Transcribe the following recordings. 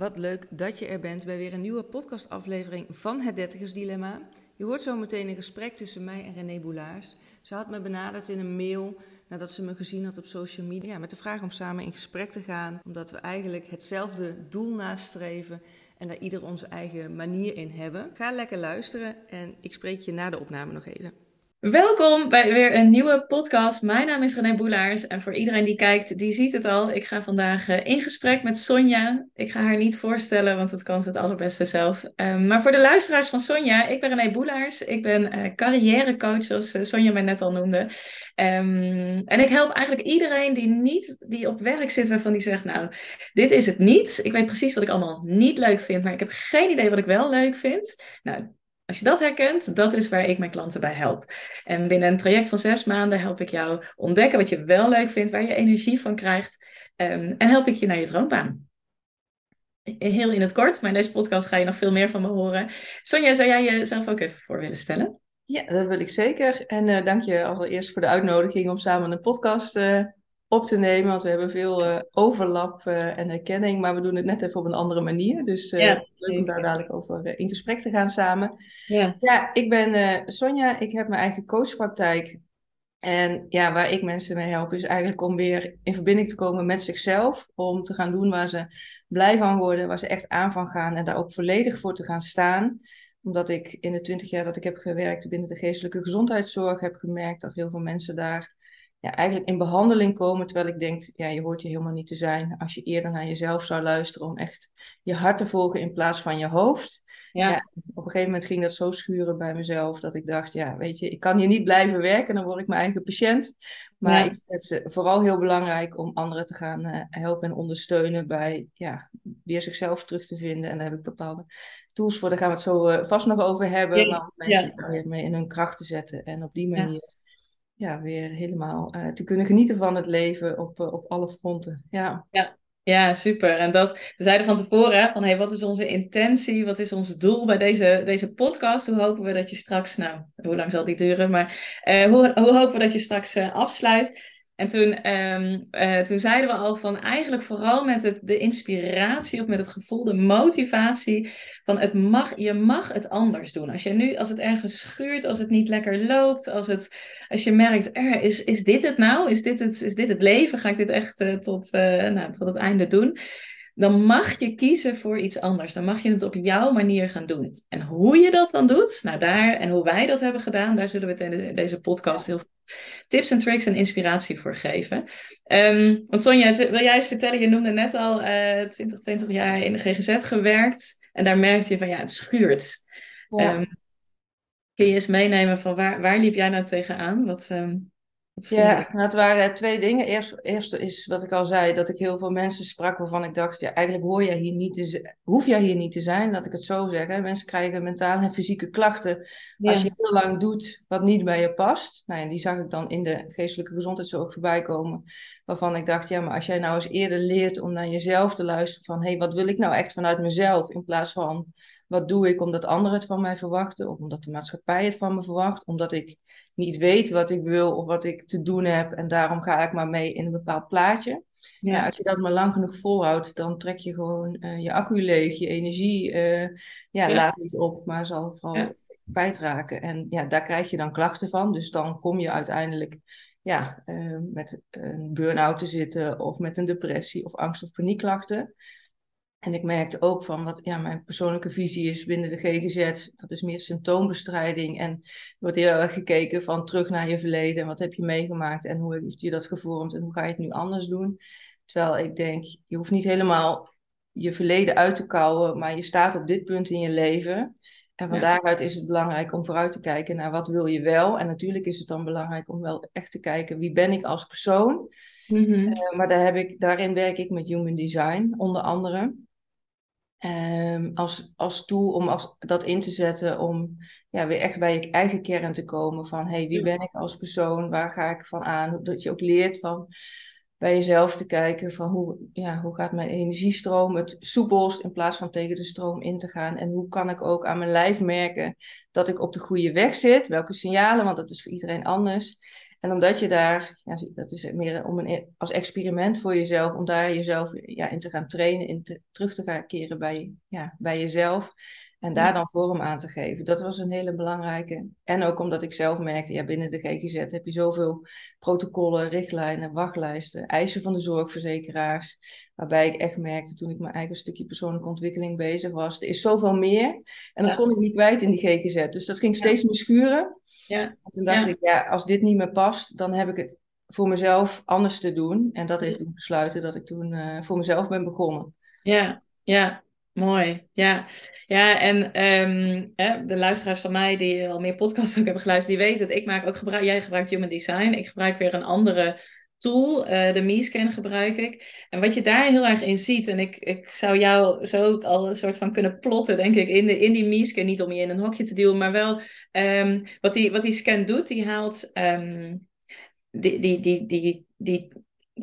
Wat leuk dat je er bent bij weer een nieuwe podcastaflevering van Het Dertigers Dilemma. Je hoort zo meteen een gesprek tussen mij en René Boulaars. Ze had me benaderd in een mail nadat ze me gezien had op social media met de vraag om samen in gesprek te gaan, omdat we eigenlijk hetzelfde doel nastreven en daar ieder onze eigen manier in hebben. Ga lekker luisteren en ik spreek je na de opname nog even. Welkom bij weer een nieuwe podcast. Mijn naam is René Boelaars en voor iedereen die kijkt, die ziet het al. Ik ga vandaag eh, in gesprek met Sonja. Ik ga haar niet voorstellen, want dat kan ze het allerbeste zelf. Um, maar voor de luisteraars van Sonja, ik ben René Boelaars. Ik ben uh, carrièrecoach, zoals uh, Sonja mij net al noemde. Um, en ik help eigenlijk iedereen die, niet, die op werk zit, waarvan die zegt, nou, dit is het niet. Ik weet precies wat ik allemaal niet leuk vind, maar ik heb geen idee wat ik wel leuk vind. Nou, als je dat herkent, dat is waar ik mijn klanten bij help. En binnen een traject van zes maanden help ik jou ontdekken wat je wel leuk vindt, waar je energie van krijgt. Um, en help ik je naar je droombaan. Heel in het kort, maar in deze podcast ga je nog veel meer van me horen. Sonja, zou jij jezelf ook even voor willen stellen? Ja, dat wil ik zeker. En uh, dank je allereerst voor de uitnodiging om samen een podcast uh, op te nemen. Want we hebben veel uh, overlap uh, en herkenning, maar we doen het net even op een andere manier. Dus uh, ja, leuk om daar dadelijk over in gesprek te gaan samen. Ja, ja ik ben Sonja, ik heb mijn eigen coachpraktijk. En ja, waar ik mensen mee help is eigenlijk om weer in verbinding te komen met zichzelf. Om te gaan doen waar ze blij van worden, waar ze echt aan van gaan en daar ook volledig voor te gaan staan omdat ik in de twintig jaar dat ik heb gewerkt binnen de geestelijke gezondheidszorg heb gemerkt dat heel veel mensen daar ja, eigenlijk in behandeling komen. Terwijl ik denk, ja, je hoort hier helemaal niet te zijn. Als je eerder naar jezelf zou luisteren om echt je hart te volgen in plaats van je hoofd. Ja. ja. op een gegeven moment ging dat zo schuren bij mezelf dat ik dacht, ja, weet je, ik kan hier niet blijven werken, dan word ik mijn eigen patiënt. Maar ja. ik vind het vooral heel belangrijk om anderen te gaan uh, helpen en ondersteunen bij ja, weer zichzelf terug te vinden. En daar heb ik bepaalde tools voor, daar gaan we het zo uh, vast nog over hebben. Ja. Maar om mensen weer mee in hun kracht te zetten en op die manier ja, weer helemaal uh, te kunnen genieten van het leven op, uh, op alle fronten. Ja. ja. Ja, super. En dat, we zeiden van tevoren van hey, wat is onze intentie, wat is ons doel bij deze, deze podcast? Hoe hopen we dat je straks, nou, hoe lang zal die duren, maar uh, hoe, hoe hopen we dat je straks afsluit? En toen, um, uh, toen zeiden we al van eigenlijk vooral met het, de inspiratie of met het gevoel, de motivatie van het mag, je mag het anders doen. Als je nu, als het ergens schuurt, als het niet lekker loopt, als, het, als je merkt, er, is, is dit het nou? Is dit het, is dit het leven? Ga ik dit echt uh, tot, uh, nou, tot het einde doen? Dan mag je kiezen voor iets anders. Dan mag je het op jouw manier gaan doen. En hoe je dat dan doet, nou daar en hoe wij dat hebben gedaan, daar zullen we in deze podcast heel veel tips en tricks en inspiratie voor geven. Um, want Sonja, wil jij eens vertellen, je noemde net al uh, 20, 20 jaar in de GGZ gewerkt. En daar merkte je van ja, het schuurt. Ja. Um, kun je eens meenemen van waar, waar liep jij nou tegenaan? Wat, um, ja, nou, het waren twee dingen. Eerst, eerst is wat ik al zei, dat ik heel veel mensen sprak waarvan ik dacht, ja, eigenlijk hoor jij hier niet te, hoef jij hier niet te zijn, laat ik het zo zeggen. Mensen krijgen mentale en fysieke klachten ja. als je heel lang doet wat niet bij je past. Nou, en die zag ik dan in de geestelijke gezondheidszorg voorbij komen, waarvan ik dacht, ja, maar als jij nou eens eerder leert om naar jezelf te luisteren van, hé, hey, wat wil ik nou echt vanuit mezelf, in plaats van wat doe ik omdat anderen het van mij verwachten? Of omdat de maatschappij het van me verwacht? Omdat ik niet weet wat ik wil of wat ik te doen heb. En daarom ga ik maar mee in een bepaald plaatje. Ja. ja als je dat maar lang genoeg volhoudt, dan trek je gewoon uh, je accu leeg. Je energie uh, ja, ja, laat niet op, maar zal vooral ja. kwijtraken. En ja, daar krijg je dan klachten van. Dus dan kom je uiteindelijk ja, uh, met een burn-out te zitten of met een depressie of angst- of paniekklachten. En ik merkte ook van wat ja, mijn persoonlijke visie is binnen de GGZ. Dat is meer symptoombestrijding. En er wordt heel erg gekeken van terug naar je verleden. Wat heb je meegemaakt en hoe heeft je dat gevormd en hoe ga je het nu anders doen? Terwijl ik denk, je hoeft niet helemaal je verleden uit te kouwen, maar je staat op dit punt in je leven. En van ja. daaruit is het belangrijk om vooruit te kijken naar wat wil je wel. En natuurlijk is het dan belangrijk om wel echt te kijken wie ben ik als persoon. Mm -hmm. uh, maar daar heb ik, daarin werk ik met Human Design onder andere. Um, als, als tool om als, dat in te zetten om ja, weer echt bij je eigen kern te komen van hey, wie ben ik als persoon, waar ga ik van aan, dat je ook leert van bij jezelf te kijken van hoe, ja, hoe gaat mijn energiestroom het soepelst in plaats van tegen de stroom in te gaan? En hoe kan ik ook aan mijn lijf merken dat ik op de goede weg zit, welke signalen, want dat is voor iedereen anders En omdat je daar, ja, dat is meer om een, als experiment voor jezelf, om daar jezelf ja, in te gaan trainen, in te, terug te gaan keren bij, ja, bij jezelf. En daar dan vorm aan te geven. Dat was een hele belangrijke. En ook omdat ik zelf merkte, ja, binnen de GGZ heb je zoveel protocollen, richtlijnen, wachtlijsten, eisen van de zorgverzekeraars. Waarbij ik echt merkte toen ik mijn eigen stukje persoonlijke ontwikkeling bezig was. Er is zoveel meer. En dat kon ik niet kwijt in die GGZ. Dus dat ging steeds meer schuren. Ja. En toen dacht ik, ja, als dit niet meer past, dan heb ik het voor mezelf anders te doen. En dat heeft toen besluiten dat ik toen uh, voor mezelf ben begonnen. Ja, ja. Mooi, ja. Ja, en um, hè, de luisteraars van mij die al meer podcasts ook hebben geluisterd, die weten dat ik maak ook gebruik, jij gebruikt Human Design, ik gebruik weer een andere tool, uh, de MeScan gebruik ik. En wat je daar heel erg in ziet, en ik, ik zou jou zo al een soort van kunnen plotten, denk ik, in, de, in die MeScan, niet om je in een hokje te duwen, maar wel um, wat, die, wat die scan doet, die haalt um, die, die, die, die, die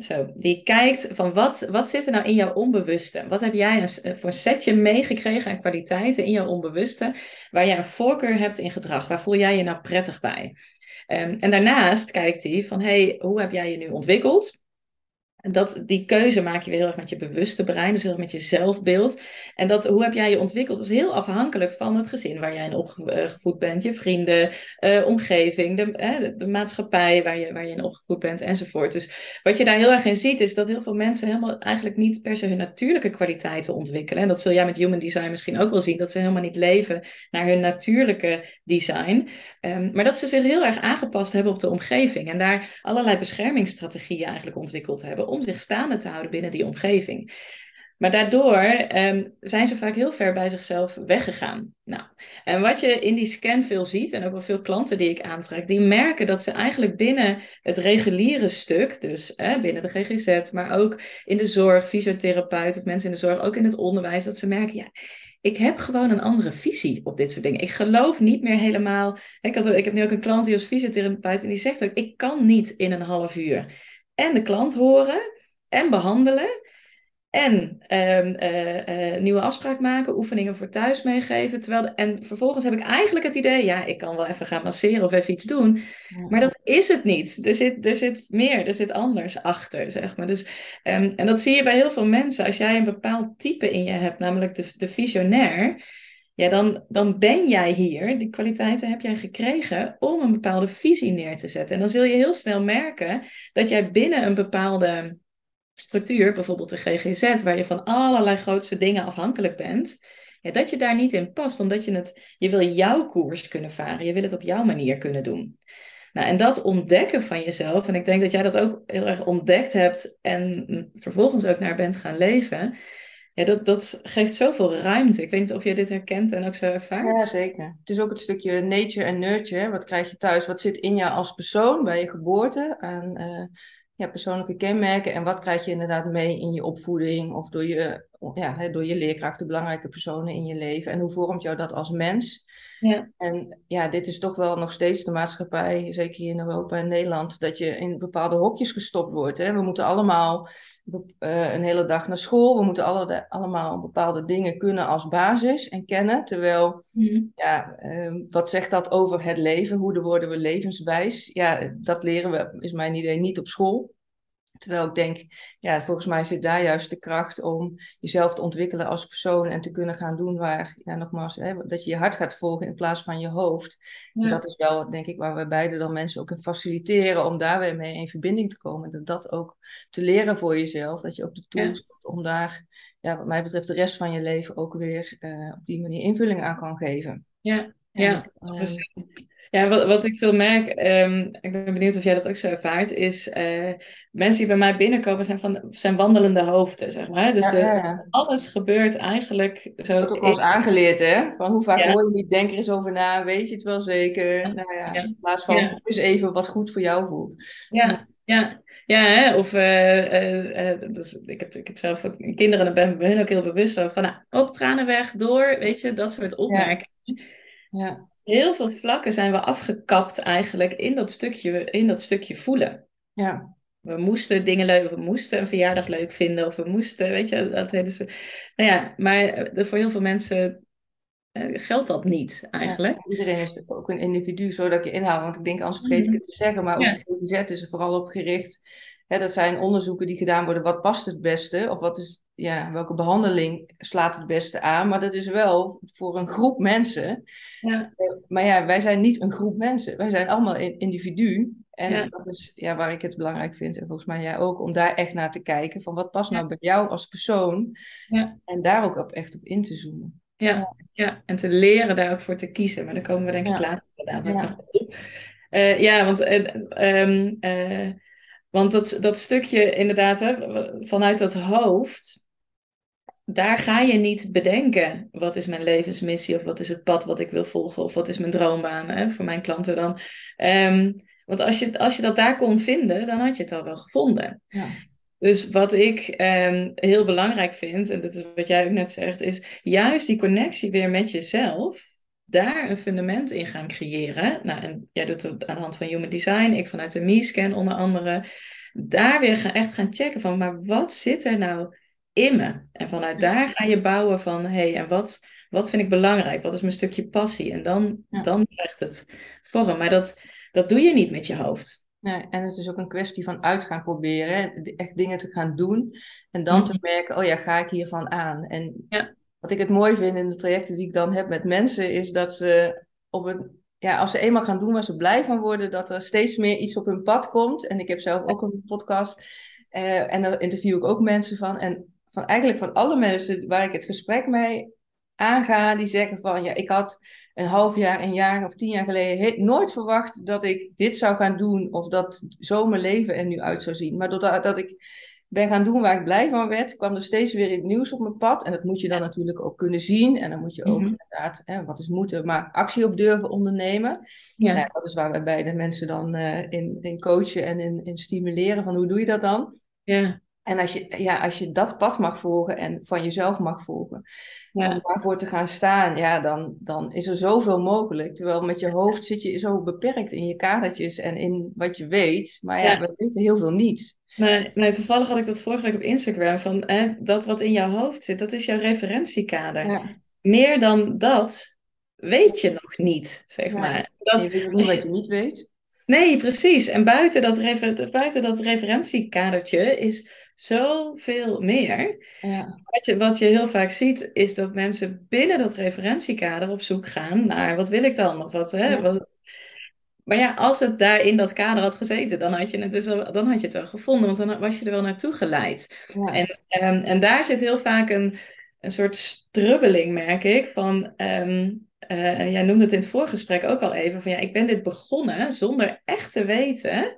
zo, die kijkt van wat, wat zit er nou in jouw onbewuste? Wat heb jij een, voor setje meegekregen aan kwaliteiten in jouw onbewuste, waar jij een voorkeur hebt in gedrag? Waar voel jij je nou prettig bij? Um, en daarnaast kijkt hij van, hey, hoe heb jij je nu ontwikkeld? Dat, die keuze maak je weer heel erg met je bewuste brein, dus heel erg met je zelfbeeld. En dat, hoe heb jij je ontwikkeld, is heel afhankelijk van het gezin waar jij in opgevoed bent, je vrienden, uh, omgeving, de, uh, de, maatschappij waar je, waar je in opgevoed bent enzovoort. Dus wat je daar heel erg in ziet, is dat heel veel mensen helemaal eigenlijk niet per se hun natuurlijke kwaliteiten ontwikkelen. En dat zul jij met Human Design misschien ook wel zien, dat ze helemaal niet leven naar hun natuurlijke design. Um, maar dat ze zich heel erg aangepast hebben op de omgeving en daar allerlei beschermingsstrategieën eigenlijk ontwikkeld hebben om zich staande te houden binnen die omgeving. Maar daardoor um, zijn ze vaak heel ver bij zichzelf weggegaan. Nou, en wat je in die scan veel ziet, en ook wel veel klanten die ik aantrek, die merken dat ze eigenlijk binnen het reguliere stuk, dus binnen de GGZ, maar ook in de zorg, fysiotherapeut of mensen in de zorg, ook in het onderwijs, dat ze merken, ja, ik heb gewoon een andere visie op dit soort dingen. Ik geloof niet meer helemaal. Ik, had, ik heb nu ook een klant die als fysiotherapeut en die zegt ook: ik kan niet in een half uur en de klant horen en behandelen. En um, uh, uh, nieuwe afspraak maken, oefeningen voor thuis meegeven. Terwijl de, en vervolgens heb ik eigenlijk het idee, ja, ik kan wel even gaan masseren of even iets doen. Maar dat is het niet. Er zit, er zit meer, er zit anders achter, zeg maar. Dus, um, en dat zie je bij heel veel mensen. Als jij een bepaald type in je hebt, namelijk de, de visionair, ja, dan, dan ben jij hier, die kwaliteiten heb jij gekregen om een bepaalde visie neer te zetten. En dan zul je heel snel merken dat jij binnen een bepaalde structuur, bijvoorbeeld de GGZ, waar je van allerlei grootste dingen afhankelijk bent, dat je daar niet in past, omdat je het, je wil jouw koers kunnen varen, je wil het op jouw manier kunnen doen. Nou, en dat ontdekken van jezelf, en ik denk dat jij dat ook heel erg ontdekt hebt en vervolgens ook naar bent gaan leven, ja, dat, dat geeft zoveel ruimte. Ik weet niet of je dit herkent en ook zo ervaart. Ja, zeker. Het is ook het stukje nature en nurture. Wat krijg je thuis? Wat zit in jou als persoon bij je geboorte? En uh, ja, persoonlijke kenmerken. En wat krijg je inderdaad mee in je opvoeding of door je, ja, door je leerkrachten, belangrijke personen in je leven? En hoe vormt jou dat als mens? Ja. En ja, dit is toch wel nog steeds de maatschappij, zeker hier in Europa en Nederland, dat je in bepaalde hokjes gestopt wordt. Hè? We moeten allemaal uh, een hele dag naar school, we moeten alle, allemaal bepaalde dingen kunnen als basis en kennen. Terwijl, mm. ja, uh, wat zegt dat over het leven? Hoe worden we levenswijs? Ja, dat leren we, is mijn idee, niet op school. Terwijl ik denk, ja, volgens mij zit daar juist de kracht om jezelf te ontwikkelen als persoon en te kunnen gaan doen waar, ja, nogmaals, hè, dat je je hart gaat volgen in plaats van je hoofd. Ja. Dat is wel, denk ik, waar we beide dan mensen ook in faciliteren om daar weer mee in verbinding te komen. Dat dat ook te leren voor jezelf, dat je ook de tools hebt om daar, ja, wat mij betreft, de rest van je leven ook weer uh, op die manier invulling aan kan geven. Ja, en, ja, uh, ja, wat, wat ik veel merk, um, ik ben benieuwd of jij dat ook zo ervaart, is uh, mensen die bij mij binnenkomen zijn, van, zijn wandelende hoofden, zeg maar. Dus ja, ja. alles gebeurt eigenlijk zo. Dat is aangeleerd, hè? Van hoe vaak hoor je niet, denk er eens over na, weet je het wel zeker? Nou ja, in plaats van, eens even wat goed voor jou voelt. Ja, ja. Ja, hè? of uh, uh, dus ik, heb, ik heb zelf ook kinderen en ben hun ook heel bewust van, nou, op tranen weg, door, weet je, dat soort opmerkingen. ja heel veel vlakken zijn we afgekapt eigenlijk in dat stukje, in dat stukje voelen. Ja. We moesten dingen leuk, we moesten een verjaardag leuk vinden, of we moesten, weet je, dat hele. Nou ja, maar voor heel veel mensen geldt dat niet eigenlijk. iedereen is ook een individu, zodat je inhaal. Want ik denk, anders vergeet ik het te zeggen. Maar ja. op de GGZ is er vooral op gericht. Hè, dat zijn onderzoeken die gedaan worden. Wat past het beste? Of wat is, ja, welke behandeling slaat het beste aan? Maar dat is wel voor een groep mensen. Ja. Maar ja, wij zijn niet een groep mensen. Wij zijn allemaal een individu. En dat is ja, waar ik het belangrijk vind, en volgens mij jij ook, om daar echt naar te kijken van wat past nou bij jou als persoon. Ja. En daar ook op, echt op in te zoomen. Ja, ja, en te leren daar ook voor te kiezen. Maar daar komen we denk ik later inderdaad nog op. Uh, ja, want, uh, uh, want dat, dat stukje inderdaad, hè, vanuit dat hoofd, daar ga je niet bedenken wat is mijn levensmissie of wat is het pad wat ik wil volgen of wat is mijn droombaan hè, voor mijn klanten dan. Um, want als je, als je dat daar kon vinden, dan had je het al wel gevonden. Ja. Dus wat ik um, heel belangrijk vind, en dat is wat jij ook net zegt, is juist die connectie weer met jezelf, daar een fundament in gaan creëren. Nou, en jij doet het aan de hand van Human Design, ik vanuit de Me-scan onder andere. Daar weer gaan, echt gaan checken van, maar wat zit er nou in me? En vanuit daar ga je bouwen van, hé, hey, en wat, wat vind ik belangrijk? Wat is mijn stukje passie? En dan, dan krijgt het vorm. Maar dat, dat doe je niet met je hoofd. Nee, en het is ook een kwestie van uit gaan proberen, echt dingen te gaan doen en dan te mhm. merken, oh ja, ga ik hiervan aan? En ja. wat ik het mooi vind in de trajecten die ik dan heb met mensen, is dat ze op een, ja, als ze eenmaal gaan doen waar ze blij van worden, dat er steeds meer iets op hun pad komt. En ik heb zelf ook een podcast uh, en daar interview ik ook mensen van. En van eigenlijk van alle mensen waar ik het gesprek mee aanga, die zeggen van, ja, ik had een half jaar, een jaar of tien jaar geleden nooit verwacht dat ik dit zou gaan doen of dat zo mijn leven er nu uit zou zien. Maar doordat dat ik ben gaan doen waar ik blij van werd, kwam er steeds weer het nieuws op mijn pad. En dat moet je dan natuurlijk ook kunnen zien. En dan moet je ook mhm. inderdaad, hè, wat is moeten, maar actie op durven ondernemen. Ja. Nou, dat is waar wij bij de mensen dan uh, in, in coachen en in, in stimuleren van hoe doe je dat dan? Ja. En als je, ja, als je dat pad mag volgen en van jezelf mag volgen, ja. om daarvoor te gaan staan, ja, dan, dan is er zoveel mogelijk. Terwijl met je hoofd zit je zo beperkt in je kadertjes en in wat je weet. Maar ja, we weten heel veel niet. Nee, nee, toevallig had ik dat vorige week op Instagram. Van, hè, dat wat in jouw hoofd zit, dat is jouw referentiekader. Ja. Meer dan dat weet je nog niet, zeg maar. Dat, je weet wat je niet weet. Nee, precies. En buiten dat, refer buiten dat referentiekadertje is zoveel meer. Ja. Wat, je, wat je heel vaak ziet, is dat mensen binnen dat referentiekader op zoek gaan naar wat wil ik dan? Of wat, hè, wat... Maar ja, als het daar in dat kader had gezeten, dan had je het, dus dan had je het wel gevonden, want dan was je er wel naartoe geleid. Ja. En, um, en daar zit heel vaak een, een soort strubbeling, merk ik, van... Um, uh, jij noemde het in het voorgesprek ook al even, van ja, ik ben dit begonnen zonder echt te weten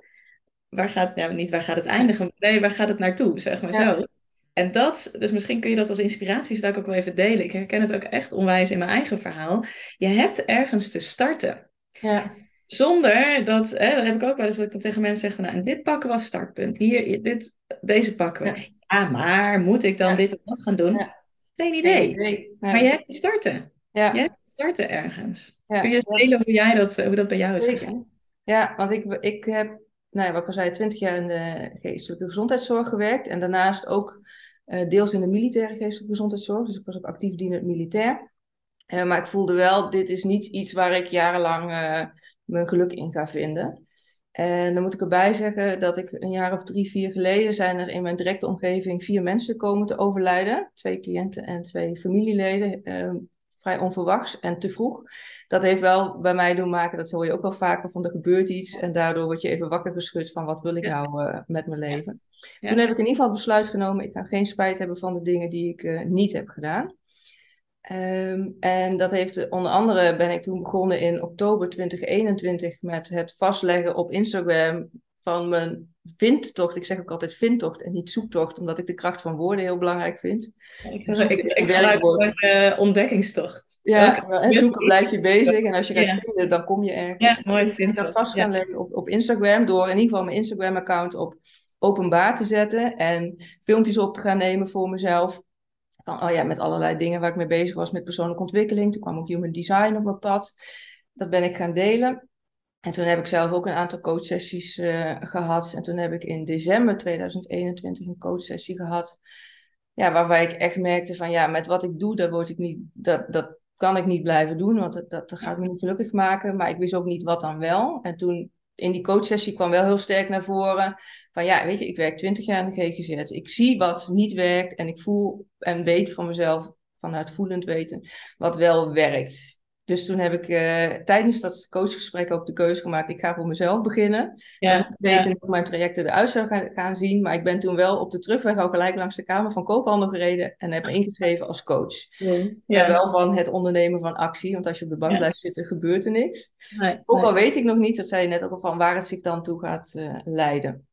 waar gaat, ja, niet waar gaat het eindigen, nee, waar gaat het naartoe, zeg maar zo. En dat, dus misschien kun je dat als inspiratie zou ik ook wel even delen. Ik herken het ook echt onwijs in mijn eigen verhaal. Je hebt ergens te starten. Ja. Zonder dat, hè, dat heb ik ook wel eens dat ik dan tegen mensen zeg van, nou, en dit pakken was startpunt. Hier, dit, deze pakken we. Ja, maar moet ik dan dit of dat gaan doen? Geen idee. Maar je hebt te starten. Ja. Je hebt te starten ergens. Kun je delen hoe jij dat, hoe dat bij jou is gegaan? Ja, want ik, ik heb nou ja, wat ik al zei, twintig jaar in de geestelijke gezondheidszorg gewerkt. En daarnaast ook uh, deels in de militaire geestelijke gezondheidszorg. Dus ik was ook actief dienend militair. Uh, maar ik voelde wel, dit is niet iets waar ik jarenlang uh, mijn geluk in ga vinden. En dan moet ik erbij zeggen dat ik een jaar of drie, vier geleden zijn er in mijn directe omgeving vier mensen komen te overlijden. Twee cliënten en twee familieleden. Ehm, vrij onverwachts en te vroeg. Dat heeft wel bij mij doen maken, dat hoor je ook wel vaker, van er gebeurt iets en daardoor word je even wakker geschud van wat wil ik nou uh, met mijn leven. Toen heb ik in ieder geval besluit genomen, ik ga geen spijt hebben van de dingen die ik uh, niet heb gedaan. Um, en dat heeft onder andere ben ik toen begonnen in oktober 2021 met het vastleggen op Instagram van mijn vindtocht. Ik zeg ook altijd vindtocht en niet zoektocht, omdat ik de kracht van woorden heel belangrijk vind. ik zeg, ik, ik gebruik uh, ontdekkingstocht. Ja, en zoeken blijf je bezig. En als je gaat vinden, dan kom je ergens. Ja, mooi vind ik dat vast gaan leggen op, op Instagram, door in ieder geval mijn Instagram-account op openbaar te zetten en filmpjes op te gaan nemen voor mezelf. Van, oh ja, met allerlei dingen waar ik mee bezig was met persoonlijke ontwikkeling. Toen kwam ook human design op mijn pad. Dat ben ik gaan delen. En toen heb ik zelf ook een aantal coachsessies uh, gehad. En toen heb ik in december 2021 een coachsessie gehad. Ja, waarbij ik echt merkte van ja, met wat ik doe, daar word ik niet, dat, dat kan ik niet blijven doen, want dat, dat, dat gaat me niet gelukkig maken. Maar ik wist ook niet wat dan wel. En toen in die coachsessie kwam wel heel sterk naar voren van ja, weet je, ik werk twintig jaar in de GGZ. Ik zie wat niet werkt en ik voel en weet van mezelf, vanuit voelend weten, wat wel werkt. Dus toen heb ik uh, tijdens dat coachgesprek ook de keuze gemaakt, ik ga voor mezelf beginnen. Ja, en ik weet ja. hoe mijn trajecten eruit zou gaan, gaan, zien. Maar ik ben toen wel op de terugweg ook gelijk langs de Kamer van Koophandel gereden en heb me ingeschreven als coach. Ja. ja. wel van het ondernemen van actie, want als je op de bank blijft zitten, gebeurt er niks. Nee, ook al weet ik nog niet, dat zei je net ook al van, waar het zich dan toe gaat uh, leiden.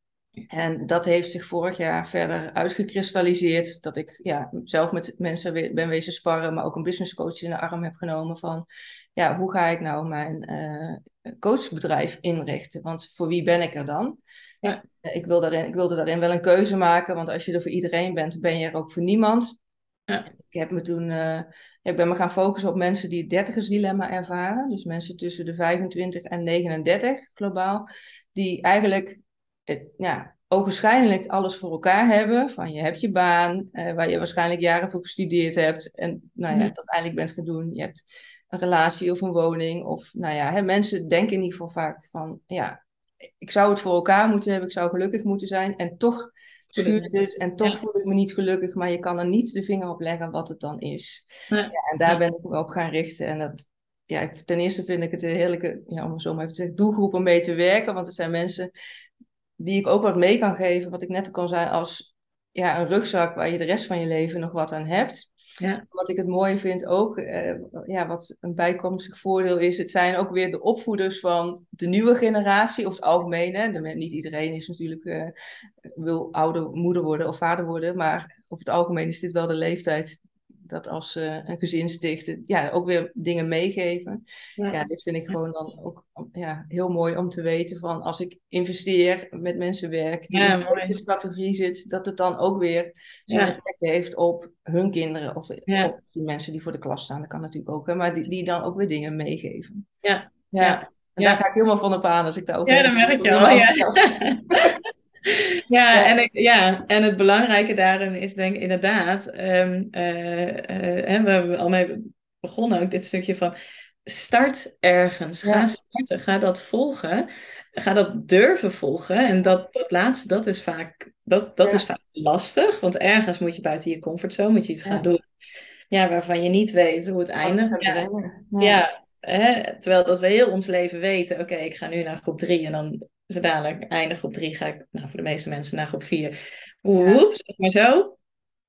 En dat heeft zich vorig jaar verder uitgekristalliseerd. Dat ik ja, zelf met mensen ben wezen sparren, maar ook een business coach in de arm heb genomen van ja, hoe ga ik nou mijn uh, coachbedrijf inrichten? Want voor wie ben ik er dan? Ja. Ik, wil daarin, ik wilde daarin wel een keuze maken, want als je er voor iedereen bent, ben je er ook voor niemand. Ja. Ik heb me toen, uh, ik ben me gaan focussen op mensen die het dertigersdilemma ervaren. Dus mensen tussen de 25 en 39 globaal, die eigenlijk het, ja, ogenschijnlijk alles voor elkaar hebben. Van je hebt je baan, uh, waar je waarschijnlijk jaren voor gestudeerd hebt. En nou ja, dat eindelijk bent gaan doen. Je hebt een relatie of een woning. Of nou ja, hè, mensen denken in ieder geval vaak van ja, ik zou het voor elkaar moeten hebben. Ik zou gelukkig moeten zijn. En toch schuurt het en toch ja. voel ik me niet gelukkig. Maar je kan er niet de vinger op leggen wat het dan is. Ja. ja en daar ben ik me op gaan richten. En dat, ja, ten eerste vind ik het een heerlijke, ja, om zo maar even te zeggen, doelgroep om mee te werken. Want het zijn mensen die ik ook wat mee kan geven, wat ik net ook al zei, als ja, een rugzak waar je de rest van je leven nog wat aan hebt. Ja. Wat ik het mooie vind ook, eh, ja, wat een bijkomstig voordeel is, het zijn ook weer de opvoeders van de nieuwe generatie, of het algemeen. De, niet iedereen is natuurlijk, uh, wil ouder moeder worden of vader worden, maar over het algemeen is dit wel de leeftijd dat als ze een gezin stichten, ja, ook weer dingen meegeven. Ja. ja, dit vind ik gewoon dan ook ja, heel mooi om te weten van als ik investeer met mensen werk die ja, in deze categorie zit, dat het dan ook weer zijn effect heeft op hun kinderen of, of, die mensen die voor de klas staan. Dat kan natuurlijk ook, hè, maar die, die dan ook weer dingen meegeven. Ja, ja. En daar ga ik helemaal van op aan als ik daarover Ja, dat merk je al, ja. Ja, en, ik, ja, en het belangrijke daarin is denk ik inderdaad, um, uh, uh, we hebben al mee begonnen ook dit stukje van start ergens, ga starten, ga dat volgen, ga dat durven volgen. En dat, dat laatste, dat is vaak, dat, dat is vaak lastig, want ergens moet je buiten je comfortzone, moet je iets gaan doen. Ja, waarvan je niet weet hoe het eindigt. Ja, ja. Hè, terwijl dat we heel ons leven weten, oké, ik ga nu naar groep drie en dan zo dadelijk eindig op drie ga ik, nou, voor de meeste mensen naar groep vier. Oep, zeg maar zo.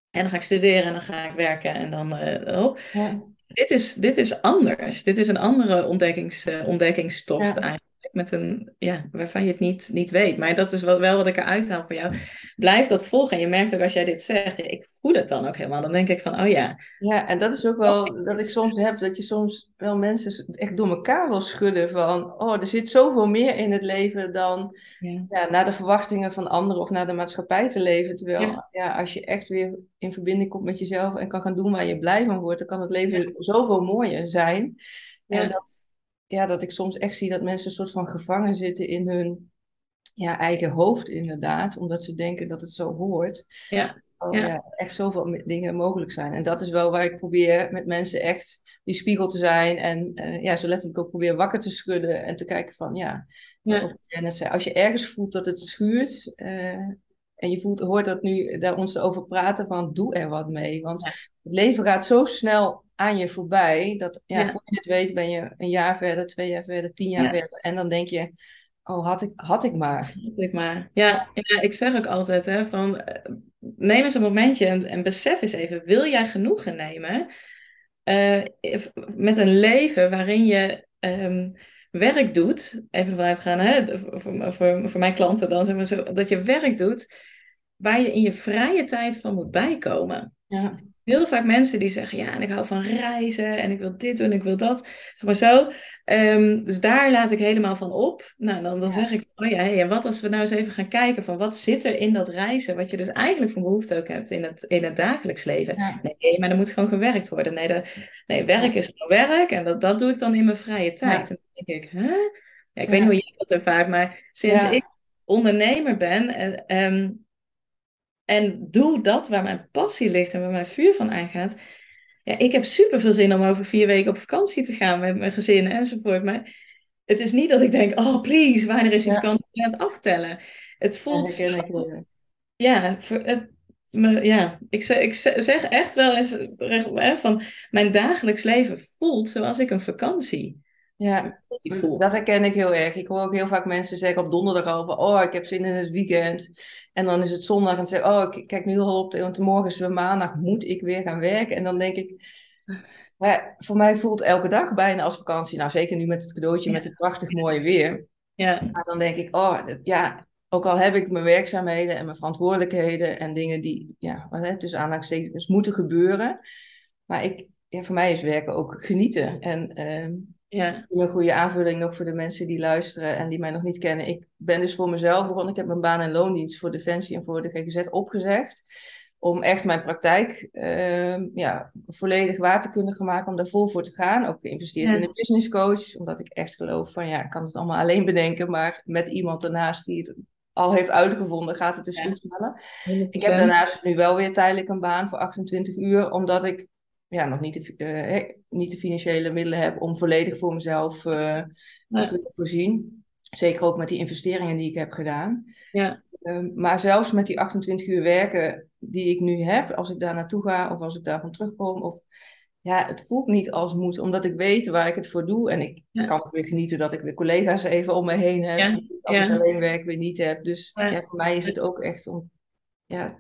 En dan ga ik studeren en dan ga ik werken en dan. Uh, oh. ja. dit, is, dit is anders. Dit is een andere ontdekkings, uh, ontdekkingstocht eigenlijk. Met een, ja, waarvan je het niet, niet weet. Maar dat is wel, wel wat ik eruit haal van jou. Blijf dat volgen. En je merkt ook als jij dit zegt, ja, ik voel het dan ook helemaal. Dan denk ik van, oh ja. Ja, en dat is ook wel dat ik soms heb, dat je soms wel mensen echt door elkaar wil schudden van, oh, er zit zoveel meer in het leven dan ja. ja naar de verwachtingen van anderen of naar de maatschappij te leven. Terwijl, ja. ja. als je echt weer in verbinding komt met jezelf en kan gaan doen waar je blij van wordt, dan kan het leven zoveel mooier zijn. En dat, ja, dat ik soms echt zie dat mensen een soort van gevangen zitten in hun ja, eigen hoofd, inderdaad, omdat ze denken dat het zo hoort. Ja. Oh, ja. ja. echt zoveel dingen mogelijk zijn. En dat is wel waar ik probeer met mensen echt die spiegel te zijn. En uh, ja, zo letterlijk ook probeer wakker te schudden en te kijken van ja. ja. Als je ergens voelt dat het schuurt. Uh, en je voelt, hoort dat nu daar ons over praten van doe er wat mee. Want het leven gaat zo snel aan je voorbij. Dat ja, voor je het weet ben je een jaar verder, twee jaar verder, tien jaar verder. En dan denk je, oh had ik, had ik maar. Had ik maar. Ja, ja ik zeg ook altijd hè, van eh, neem eens een momentje en, en besef eens even, wil jij genoegen nemen uh, met een leven waarin je um, werk doet, even vanuit gaan, hè, voor, voor, voor mijn klanten dan, zeg maar zo, dat je werk doet waar je in je vrije tijd van moet bijkomen. Ja heel vaak mensen die zeggen, ja, en ik hou van reizen en ik wil dit doen, ik wil dat. Zeg maar zo. Um, dus daar laat ik helemaal van op. Nou, dan, dan zeg ik, oh ja, hey, en wat als we nou eens even gaan kijken van wat zit er in dat reizen, wat je dus eigenlijk van behoefte ook hebt in het, in het dagelijks leven. Nee, maar er moet gewoon gewerkt worden. Nee, de, nee werk is gewoon werk en dat, dat doe ik dan in mijn vrije tijd. En dan denk ik, hè? Ja, ik weet niet hoe jij dat ervaart, maar sinds ik ondernemer ben, en, um, en doe dat waar mijn passie ligt en waar mijn vuur van aangaat. ja, ik heb super veel zin om over vier weken op vakantie te gaan met mijn gezin enzovoort. Maar het is niet dat ik denk, oh please, wanneer is die Ja. vakantie aan het aftellen? Het Ja, voelt zo- ja, voor het, me, ja, ik, zeg, ik ze- zeg echt wel eens van mijn dagelijks leven voelt zoals ik een vakantie Ja, die voel. dat herken ik heel erg. Ik hoor ook heel vaak mensen zeggen op donderdag al van, oh, ik heb zin in het weekend. En dan is het zondag en dan zeggen, oh, ik kijk nu al op, de, want morgen is weer maandag, moet ik weer gaan werken? En dan denk ik, ja, voor mij voelt elke dag bijna als vakantie. Nou, zeker nu met het cadeautje, Ja. met het prachtig mooie weer. Ja, Maar dan denk ik, oh, ja, ook al heb ik mijn werkzaamheden en mijn verantwoordelijkheden en dingen die, ja, wat hè, tussen aanhalingstekens moeten gebeuren. Maar ik, ja, voor mij is werken ook genieten. En ehm, ja, een goede aanvulling nog voor de mensen die luisteren en die mij nog niet kennen. Ik ben dus voor mezelf begonnen. Ik heb mijn baan en loondienst voor Defensie en voor de GGZ opgezegd. Om echt mijn praktijk ehm, ja, volledig waar te kunnen gaan maken. Om daar vol voor te gaan. Ook geïnvesteerd Ja. in een business coach. Omdat ik echt geloof van ja, ik kan het allemaal alleen bedenken. Maar met iemand ernaast die het al heeft uitgevonden, gaat het Ja. stuk sneller. 100%. Ik heb daarnaast nu wel weer tijdelijk een baan voor 28 uur, omdat ik ja, nog niet de, eh, niet de financiële middelen heb om volledig voor mezelf eh, te kunnen voorzien. Zeker ook met die investeringen die ik heb gedaan. Ja, Ehm, maar zelfs met die 28 uur werken die ik nu heb, als ik daar naartoe ga of als ik daarvan terugkom, of, ja, het voelt niet als moet, omdat ik weet waar ik het voor doe. En ik Ja. kan weer genieten dat ik weer collega's even om me heen heb, Ja, als ja. ik alleen werk weer niet heb. Dus Ja. ja, voor mij is het ook echt om ja,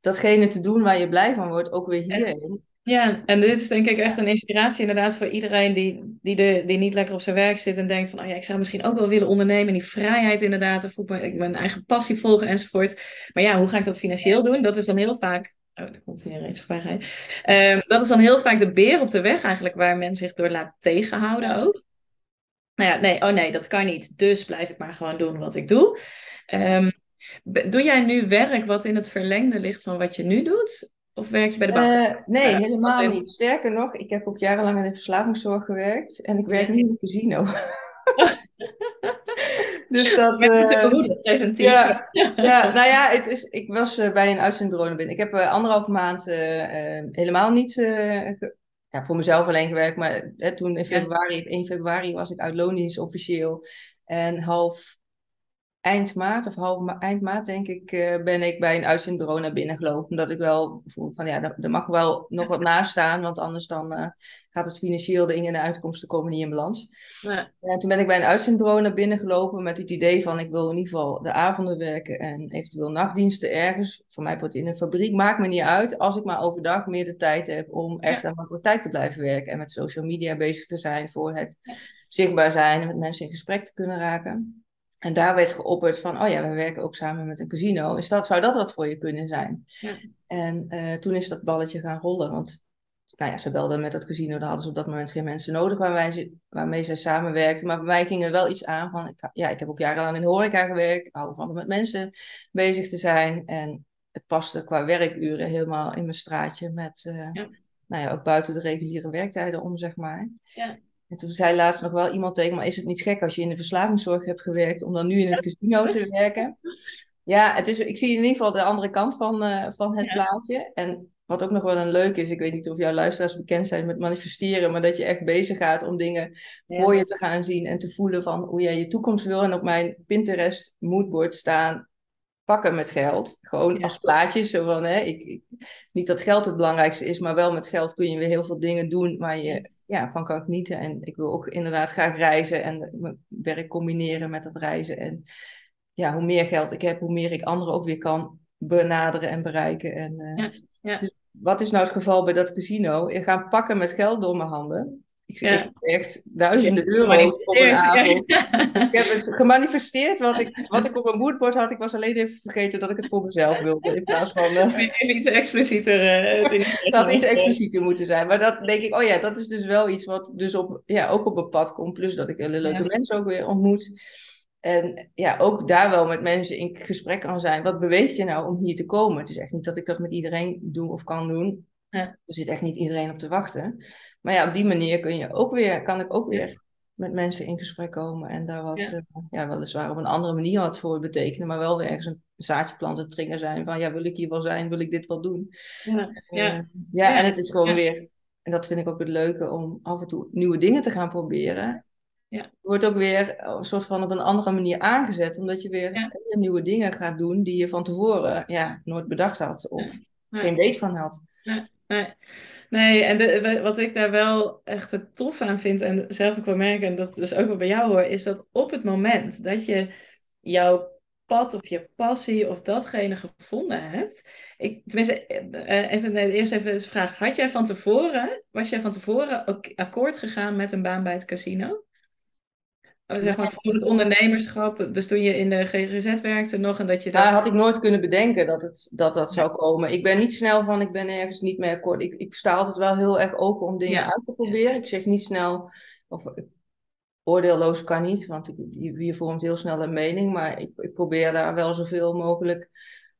datgene te doen waar je blij van wordt, ook weer hierin. Ja, en dit is denk ik echt een inspiratie inderdaad voor iedereen die, die, de, die niet lekker op zijn werk zit en denkt van, oh ja, ik zou misschien ook wel willen ondernemen, die vrijheid inderdaad, of ik mijn eigen passie volgen enzovoort. Maar ja, hoe ga ik dat financieel doen? Dat is dan heel vaak, oh, er komt hier iets voorbij. Ehm, dat is dan heel vaak de beer op de weg eigenlijk, waar men zich door laat tegenhouden ook. Nou ja, nee, oh nee, dat kan niet. Dus blijf ik maar gewoon doen wat ik doe. Ehm, doe jij nu werk wat in het verlengde ligt van wat je nu doet? Of werk je bij de bank? Eh, nee, helemaal niet. Sterker nog, ik heb ook jarenlang in de verslavingszorg gewerkt en ik werk Ja. nu in een casino. dus dat. Eh, behoeden preventief. ja, ja, nou ja, het is, ik was eh, bij een uitzendbureau binnen. Ik heb anderhalve maand eh, eh, helemaal niet ja, voor mezelf alleen gewerkt. Maar toen in februari, 1 februari was ik uit loondienst officieel. En half eind maart of half ma- eind maart denk ik, eh, ben ik bij een uitzendbureau naar binnen gelopen. Omdat ik wel voel van ja, er, mag wel nog wat naast staan. Want anders dan eh, gaat het financieel, de in- en de uitkomsten komen niet in balans. Ja. Ja, toen ben ik bij een uitzendbureau naar binnen gelopen met het idee van ik wil in ieder geval de avonden werken en eventueel nachtdiensten ergens. Voor mij wordt in een fabriek, maakt me niet uit als ik maar overdag meer de tijd heb om echt aan mijn praktijk te blijven werken en met social media bezig te zijn voor het zichtbaar zijn en met mensen in gesprek te kunnen raken. En daar werd geopperd van, oh ja, we werken ook samen met een casino. Is dat, zou dat wat voor je kunnen zijn? Ja. En eh, toen is dat balletje gaan rollen, want nou ja, ze belden met dat casino, daar hadden ze op dat moment geen mensen nodig waarmee, ze, waarmee zij samenwerkten. Maar bij mij ging er wel iets aan van, ik, ja, ik heb ook jarenlang in de horeca gewerkt, ik hou van om met mensen bezig te zijn. En het paste qua werkuren helemaal in mijn straatje met, eh, Ja. nou ja, ook buiten de reguliere werktijden om, zeg maar. Ja. En toen zei laatst nog wel iemand tegen me, is het niet gek als je in de verslavingszorg hebt gewerkt om dan nu in het casino te werken? Ja, het is, ik zie in ieder geval de andere kant van, eh, van het Ja. plaatje. En wat ook nog wel een leuk is, ik weet niet of jouw luisteraars bekend zijn met manifesteren, maar dat je echt bezig gaat om dingen Ja. voor je te gaan zien en te voelen van hoe jij je toekomst wil. En op mijn Pinterest moodboard staan pakken met geld. Gewoon Ja. als plaatjes. Zo van, hè, ik, ik- niet dat geld het belangrijkste is, maar wel met geld kun je weer heel veel dingen doen waar je ja, van kan genieten. En ik wil ook inderdaad graag reizen en mijn werk combineren met dat reizen. En ja, hoe meer geld ik heb, hoe meer ik anderen ook weer kan benaderen en bereiken. En, eh, Ja, ja. Dus wat is nou het geval bij dat casino? Ik ga pakken met geld door mijn handen. Ik zeg Ja. echt duizenden euro's op een avond. Ik heb het gemanifesteerd wat ik, wat ik op een moodboard had. Ik was alleen even vergeten dat ik het voor mezelf wilde. In plaats van eh, Even iets explicieter. eh, het in- dat iets explicieter moeten zijn. Maar dat denk ik, oh ja, dat is dus wel iets wat dus op, ja, ook op mijn pad komt. Plus dat ik hele leuke Ja. mensen ook weer ontmoet. En ja, ook daar wel met mensen in gesprek kan zijn. Wat beweegt je nou om hier te komen? Het is echt niet dat ik dat met iedereen doe of kan doen. Ja. Er zit echt niet iedereen op te wachten. Maar ja, op die manier kun je ook weer, kan ik ook weer met mensen in gesprek komen. En daar wat, Ja. ja. ja, weliswaar op een andere manier wat voor betekenen. Maar wel weer ergens een zaadje planten, trigger zijn. Van ja, wil ik hier wel zijn? Wil ik dit wel doen? Ja, Eh, ja. ja, Ja. en het is gewoon Ja. weer en dat vind ik ook het leuke, om af en toe nieuwe dingen te gaan proberen. Ja. Wordt ook weer een soort van op een andere manier aangezet, omdat je weer Ja. nieuwe dingen gaat doen die je van tevoren ja, nooit bedacht had of geen weet van had. Nee, nee en de, wat ik daar wel echt het tof aan vind en zelf ook wel merk, en dat dus ook wel bij jou hoor, is dat op het moment dat je jouw pad of je passie of datgene gevonden hebt. Ik, tenminste, eh, even, nee, eerst even de vraag. Had jij van tevoren, was jij van tevoren ook akkoord gegaan met een baan bij het casino? Zeg maar voor het ondernemerschap, dus toen je in de GGZ werkte nog en dat je Daar dacht, had ik nooit kunnen bedenken dat het, dat, dat zou komen. Ik ben niet snel van, ik ben ergens niet mee akkoord. Ik, ik sta altijd wel heel erg open om dingen Ja. uit te proberen. Ik zeg niet snel, of oordeelloos kan niet, want ik, je, je vormt heel snel een mening. Maar ik, ik probeer daar wel zoveel mogelijk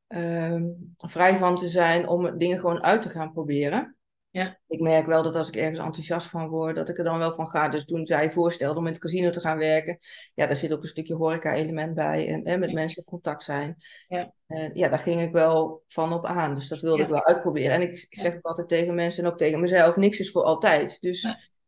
ehm, vrij van te zijn om dingen gewoon uit te gaan proberen. Ja. Ik merk wel dat als ik ergens enthousiast van word, dat ik er dan wel van ga. Dus toen zij voorstelde om in het casino te gaan werken, ja, daar zit ook een stukje horeca-element bij en, en met Ja. mensen in contact zijn. Ja. Ja, daar ging ik wel van op aan. Dus dat wilde Ja. ik wel uitproberen. En ik, ik zeg ook altijd tegen mensen en ook tegen mezelf, niks is voor altijd. Dus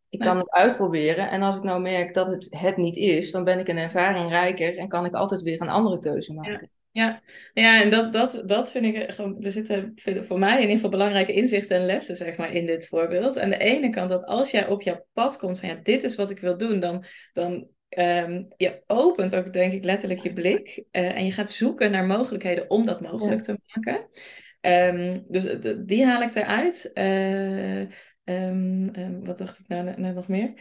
ik kan het uitproberen. En als ik nou merk dat het het niet is, dan ben ik een ervaring rijker en kan ik altijd weer een andere keuze maken. Ja, ja en dat, dat, dat vind ik gewoon. Er zitten voor mij in ieder geval belangrijke inzichten en lessen, zeg maar, in dit voorbeeld. Aan de ene kant dat als jij op jouw pad komt van ja, dit is wat ik wil doen, dan, dan ehm, je opent ook, denk ik, letterlijk je blik. eh, en je gaat zoeken naar mogelijkheden om dat mogelijk te maken. Ehm, dus de- die haal ik eruit. Eh, ehm, wat dacht ik nou net nog meer?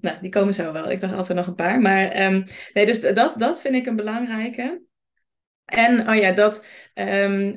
Nou, die komen zo wel. Ik dacht altijd nog een paar. Maar nee, dus dat, dat vind ik een belangrijke. En oh ja, dat ehm,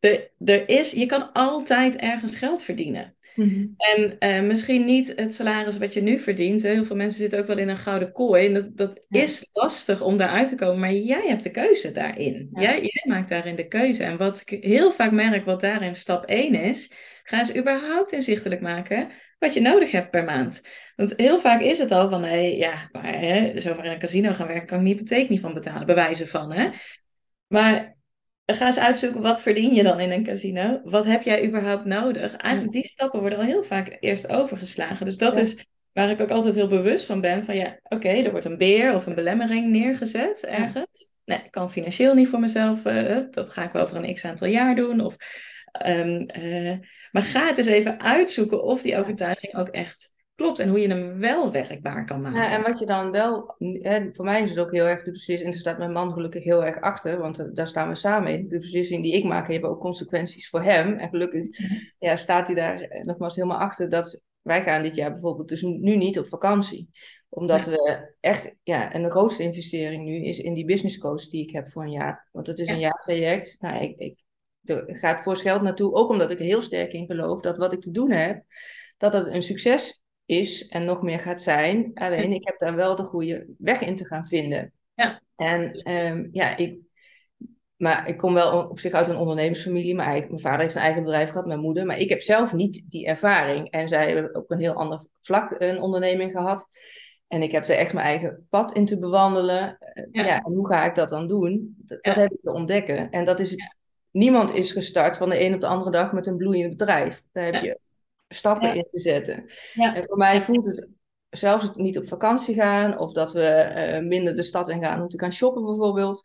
er, er is, je kan altijd ergens geld verdienen. Mhm. En eh, misschien niet het salaris wat je nu verdient. Hè. Heel veel mensen zitten ook wel in een gouden kooi. En dat, dat Ja. is lastig om daaruit te komen. Maar jij hebt de keuze daarin. Ja. Jij, jij maakt daarin de keuze. En wat ik heel vaak merk, wat daarin stap 1 is. Ga eens überhaupt inzichtelijk maken wat je nodig hebt per maand. Want heel vaak is het al van, hé, ja, maar hè, zomaar in een casino gaan werken, kan ik mijn hypotheek niet van betalen, bewijzen van, hè. Maar ga eens uitzoeken, wat verdien je dan in een casino? Wat heb jij überhaupt nodig? Eigenlijk die stappen worden al heel vaak eerst overgeslagen. Dus dat Ja. is waar ik ook altijd heel bewust van ben. Van ja, oké, er wordt een beer of een belemmering neergezet ergens. Nee, ik kan financieel niet voor mezelf, eh, dat ga ik wel voor een x aantal jaar doen. Of, ehm, eh, maar ga het eens even uitzoeken of die overtuiging ook echt klopt. En hoe je hem wel werkbaar kan maken. Ja, en wat je dan wel, hè, voor mij is het ook heel erg de beslissing, en daar staat mijn man gelukkig heel erg achter, want eh, daar staan we samen in. De beslissing die ik maak, heeft ook consequenties voor hem. En gelukkig ja, staat hij daar eh, nogmaals helemaal achter dat wij gaan dit jaar bijvoorbeeld dus nu niet op vakantie. Omdat we echt, ja, en de grootste investering nu is in die business coach die ik heb voor een jaar. Want het is Ja. een jaartraject. Nou, ik, ik, er gaat voor geld naartoe, ook omdat ik er heel sterk in geloof dat wat ik te doen heb, dat het een succes is en nog meer gaat zijn. Alleen ik heb daar wel de goede weg in te gaan vinden. Ja. En ehm, ja, ik, maar ik kom wel op zich uit een ondernemersfamilie. Maar eigenlijk, mijn vader heeft een eigen bedrijf gehad, mijn moeder. Maar ik heb zelf niet die ervaring. En zij hebben op een heel ander vlak een onderneming gehad. En ik heb er echt mijn eigen pad in te bewandelen. Eh, Ja. Ja. en hoe ga ik dat dan doen? Dat, Ja. dat heb ik te ontdekken. En dat is, niemand is gestart van de een op de andere dag met een bloeiend bedrijf. Daar heb je stappen Ja. in te zetten. Ja. En voor mij voelt het zelfs het niet op vakantie gaan of dat we eh, minder de stad in gaan om te gaan shoppen bijvoorbeeld.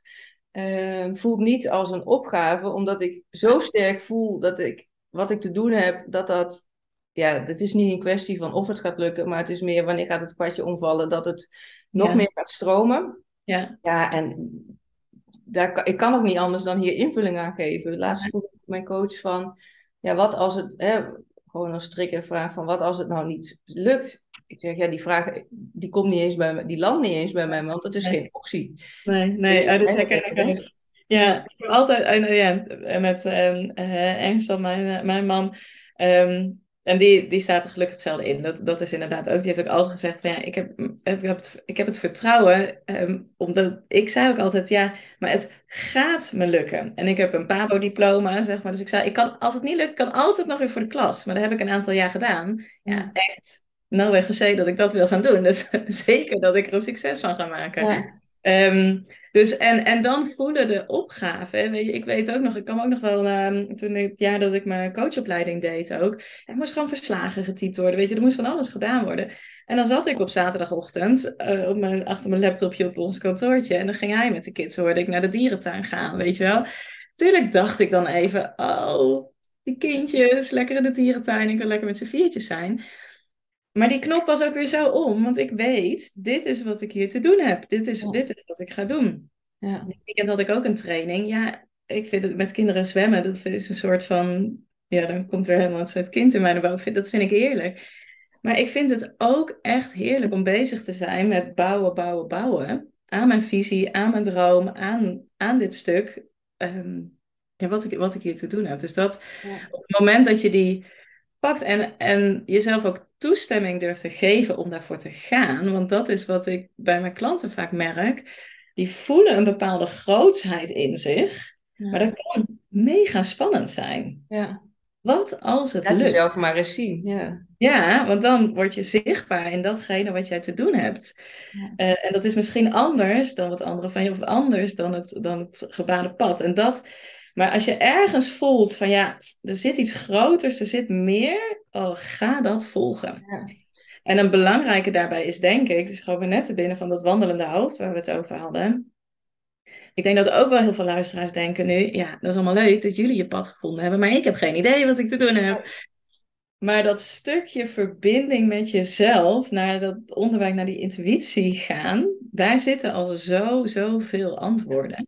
eh, voelt niet als een opgave, omdat ik zo sterk voel dat ik wat ik te doen heb, dat dat, ja, het is niet een kwestie van of het gaat lukken, maar het is meer wanneer gaat het kwartje omvallen, dat het nog Ja. meer gaat stromen. Ja, Ja, en daar, ik kan ook niet anders dan hier invulling aan geven. Laatst vroeg ik mijn coach van, ja, wat als het, hè, gewoon als triggervraag van, wat als het nou niet lukt? Ik zeg, ja, die vraag, die komt niet eens bij me, die landt niet eens bij mij, want dat is Nee. geen optie. nee, nee, en herken dat ik ook. Ja, ik heb altijd, en, eh, ja, met eh, Engsel, mijn, eh, mijn man, ehm, en die, die staat er gelukkig hetzelfde in. Dat, dat is inderdaad ook, die heeft ook altijd gezegd van ja, ik heb, ik heb, het, ik heb het vertrouwen, ehm, omdat ik zei ook altijd ja, maar het gaat me lukken. En ik heb een PABO-diploma, zeg maar, dus ik zei, ik kan, als het niet lukt, kan altijd nog weer voor de klas. Maar dat heb ik een aantal jaar gedaan. Ja, echt, nou weer gezegd dat ik dat wil gaan doen. Dus zeker dat ik er een succes van ga maken. Ja. Ehm, Dus en, en dan voelen de opgave. Weet je, ik weet ook nog, ik kan ook nog wel, um, toen het jaar dat ik mijn coachopleiding deed ook, er moest gewoon verslagen getypt worden. Weet je, er moest van alles gedaan worden. En dan zat ik op zaterdagochtend uh, op mijn, achter mijn laptopje op ons kantoortje. En dan ging hij met de kids, hoorde ik naar de dierentuin gaan, weet je wel. Tuurlijk dacht ik dan even, oh, die kindjes, lekker in de dierentuin, ik wil lekker met z'n viertjes zijn. Maar die knop was ook weer zo om, want ik weet, dit is wat ik hier te doen heb. Dit is, dit is wat ik ga doen. Ja. Dit weekend had ik ook een training. Ja, ik vind het met kinderen zwemmen, dat is een soort van... Ja, dan komt weer helemaal het kind in mij naar boven. Dat vind ik heerlijk. Maar ik vind het ook echt heerlijk om bezig te zijn met bouwen, bouwen, bouwen. Aan mijn visie, aan mijn droom, aan, aan dit stuk. Um, ja, wat, ik, wat ik hier te doen heb. Dus dat op het moment dat je die pakt en, en jezelf ook toestemming durft te geven om daarvoor te gaan. Want dat is wat ik bij mijn klanten vaak merk. Die voelen een bepaalde grootsheid in zich. Maar dat kan mega spannend zijn. Ja. Wat als het Laat lukt? jezelf maar eens zien. Ja. ja, want dan word je zichtbaar in datgene wat jij te doen hebt. Ja. Uh, en dat is misschien anders dan wat anderen van je, of anders dan het, dan het gebaande pad. En dat, maar als je ergens voelt van ja, er zit iets groters, er zit meer, oh, ga dat volgen. Ja. En een belangrijke daarbij is denk ik, dus gewoon net te binnen van dat wandelende hoofd waar we het over hadden. Ik denk dat ook wel heel veel luisteraars denken nu, ja, dat is allemaal leuk dat jullie je pad gevonden hebben, maar ik heb geen idee wat ik te doen heb. Maar dat stukje verbinding met jezelf, naar dat onderwijs, naar die intuïtie gaan, daar zitten al zo, zoveel antwoorden.